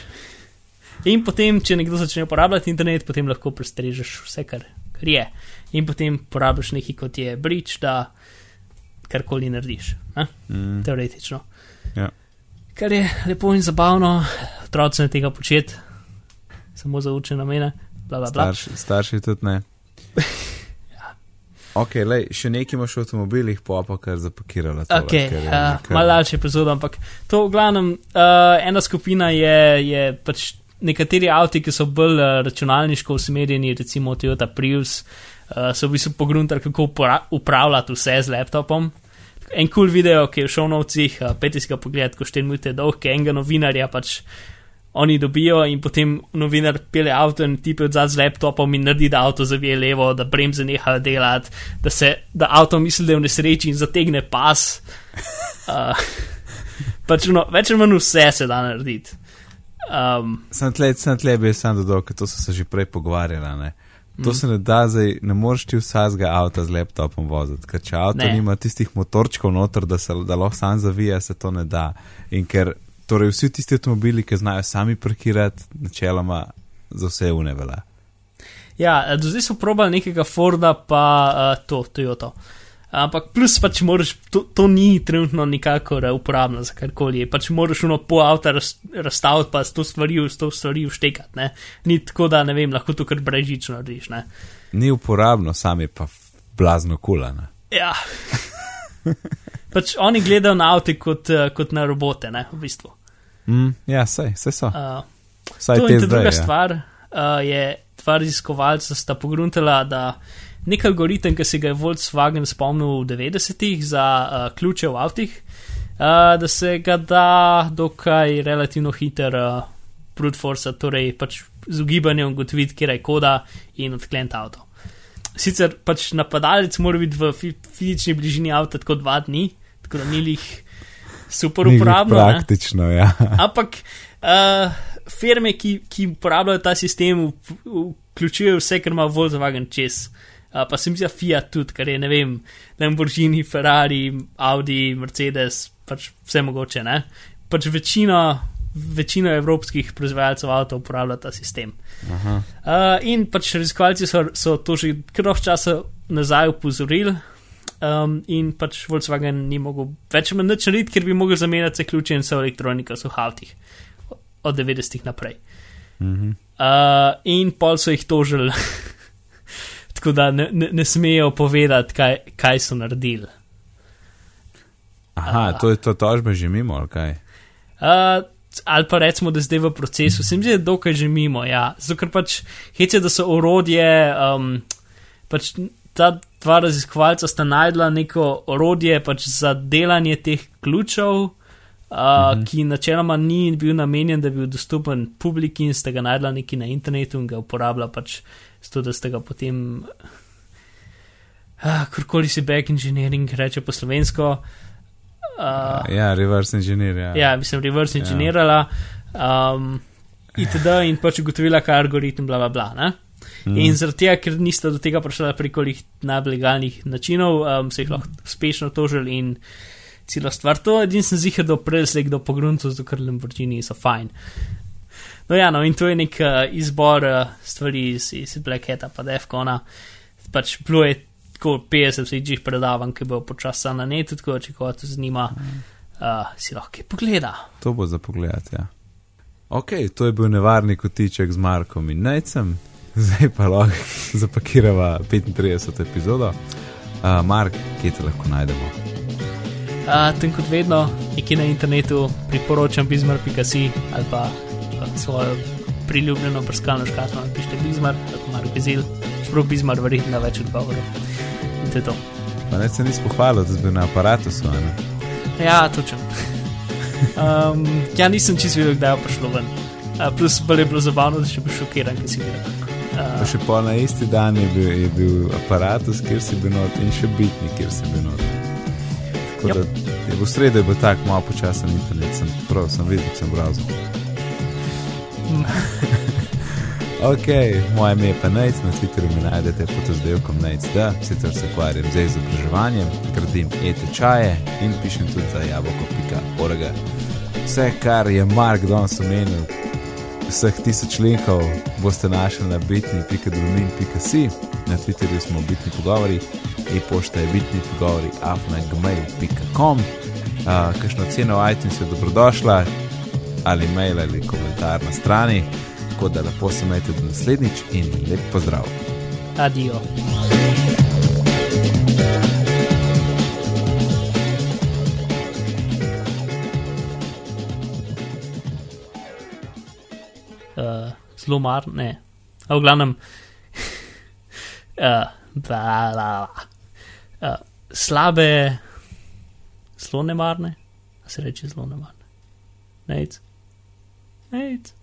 In potem, če nekdo začne uporabljati internet, potem lahko prestrežeš vse, kar, kar je. In potem porabiš nekaj kot je bridge, da karkoli narediš. Ne? Mm, Teoretično. Ja. Kar je lepo in zabavno, otroci ne tega početi, samo za učne namene. Bla, bla, bla. starši, starši tudi ne. [LAUGHS] Ok, lej, še nekaj imaš v avtomobilih, pa pa kar zapakirala. tole, Ok, ker je uh, kar- malo daljši epizod, ampak to v glavnem, uh, ena skupina je, je pač nekateri avti, ki so bolj uh, računalniško usmerjeni, recimo Toyota Prius, uh, so v bistvu pogruntali, kako upra- upravljati vse z laptopom. En kul cool video, ki je v šovnovcih, uh, peti si ga pogled, ko štiri minute dolg, ki enega novinarja pač. Oni dobijo in potem novinar pele avto in tipe odzad z laptopom in naredi, da avto zavije levo, da bremze nehajo delati, da, se, da avto misli, da je v nesreči in zategne pas. Uh, [LAUGHS] pač no, več ali manj vse se da narediti. Um, Sem tle, sem tle, bi sam dodal, ker to so se že prej pogovarjali. To Mhm. se ne da, zdaj ne moreš ti vsakega avta z laptopom voziti, ker če avto Ne. nima tistih motorčkov noter, da se da lahko sam zavija, se to ne da. In ker torej vsi tisti avtomobili, ki znajo sami parkirati, načeloma za vse une velja. ja, do zdaj so probali nekega Forda, pa uh, to, Toyota. Ampak plus pač moraš, to, to ni trenutno nikakor uporabno za karkoli. Pač moraš uno po avta raz, razstaviti, pa s to stvari, s to stvari vštekati. Ne? Ni tako, da ne vem, lahko to kar brežično narediš. Ne? Ni uporabno, sam je pa blazno kulana. Ja. [LAUGHS] pač oni gledajo na avte kot, eh, kot na robote, ne, v bistvu. Mm, ja, sej, sej so. Uh, Vsaj to zdaj. druga Ja. stvar uh, je, dva raziskovalca sta pogruntala, da nek algoritem, ki se ga je Volkswagen spomnil v 90-ih za uh, ključe v avtih, uh, da se ga da dokaj relativno hiter uh, brute force, torej pač z ugibanjem ugotoviti, kje je koda in odkleniti avto. Sicer pač napadalec mora biti v fi fizični bližini avta tako dva dni, tako da ni lih super uporabno. ne. Praktično, ja. [LAUGHS] Ampak uh, firme, ki, ki uporabljajo ta sistem, vključujejo vse, kar ima Volkswagen čez. Uh, pa se mi zdi Fiat tudi, kar je ne vem, Lamborghini, Ferrari, Audi, Mercedes, pač vse mogoče. Ne? Pač večina večina evropskih proizvajalcev avto uporablja ta sistem. Aha. Uh, in pač raziskovalci so, so to že kar časa nazaj upozorili. Um, in pač Volkswagen ni mogel več nič narediti, ker bi mogel zamenjati vse ključe in vse elektroniko v avtih od 90-ih naprej. Mhm. Uh, in pol so jih tožili, [LAUGHS] tako da ne, ne, ne smejo povedati, kaj, kaj so naredili. Aha, A. to je to tožbe že mimo, ali kaj? Uh, ali pa recimo, da je zdaj v procesu, se mi zdi, da je dokaj že mimo. Ja. Zato, ker pač hece, da so orodje, um, pač ta dva raziskovalca sta najdla neko orodje pač za delanje teh ključev. Uh, Mhm. ki načeloma ni bil namenjen, da bi bil dostopen publiki, in ste ga najdla neki na internetu in ga uporablja pač zato, da ste ga potem, uh, karkoli si back engineering reče po slovensko. Uh, Ja, reverse engineer. Ja. ja, mislim, reverse engineerala, um, itd. in pač ugotovila, kaj je algoritem, bla, bla, bla. Ne? Mm. In zaradi tega, ker nista do tega prišla preko najbolj legalnih načinov, um, se jih lahko uspešno tožili in celo stvar. To edin sem zihar, da prej se kdo pogruncu, zato ker Lamborghini so fajn. No, ja, no, in to je nek uh, izbor uh, stvari iz, iz Black Hata, pa Defcona. Pač bilo je tako 50 sejčih predavanj, ki bo počasa na netu, tako če koga to zanima, uh, si lahko pogleda. To bo za pogled. Ja. Ok, to je bil nevarni kotiček z Markom in Necem, zdaj pa lahko [LAUGHS] zapakirava 35. epizodo. Uh, Mark, kje te lahko najdemo? Uh, tem kot vedno, nekje na internetu priporočam bizmar.si ali pa svojo priljubljeno brskalno škatlo, pišete bizmar, kot Mark Bezil, čeprav bizmar verjetno več odgovorov. In to je to. Pa ne se nisi pohvalil, da si bil na aparatu. Ne? Ja, točen. Um, ja, nisem čisto videl, kdaj je prišlo ven. Uh, plus bolj je bilo zabavno, da še bil šokiran, ki si videl. Pa Uh, še pol na isti dan je bil, je bil aparatus, kjer si bil not in še bitni, kjer si bil not. Tako Yep. da je v sredo je bil tak malo počasen internet, sem prav, sem videl, sem browser. [LAUGHS] Ok, moje ime je pa Nec, na Twitterju mi najdete pod razdelkom Nec.d, sicer se ukvarjam z izobraževanjem, gradim e-tečaje in pišem tudi za jabolko.org. Vse, kar je Mark danes omenil, vseh tisoč linkov boste našli na bitni.dolmin.si, na Twitterju smo bitni pogovori, e-pošta je bitni pogovori afnagmail.com, uh, kakšno ceno iTunes je dobrodošla, ali mail ali komentar na strani, tako da lepo se majte do naslednjič in lep pozdrav. adijo. Uh, zelo mar, ne. A v glavnem, [LAUGHS] bla, bla. Uh, slabe, zelo nemarne, a se reče zelo nemarne. Nec. Nec.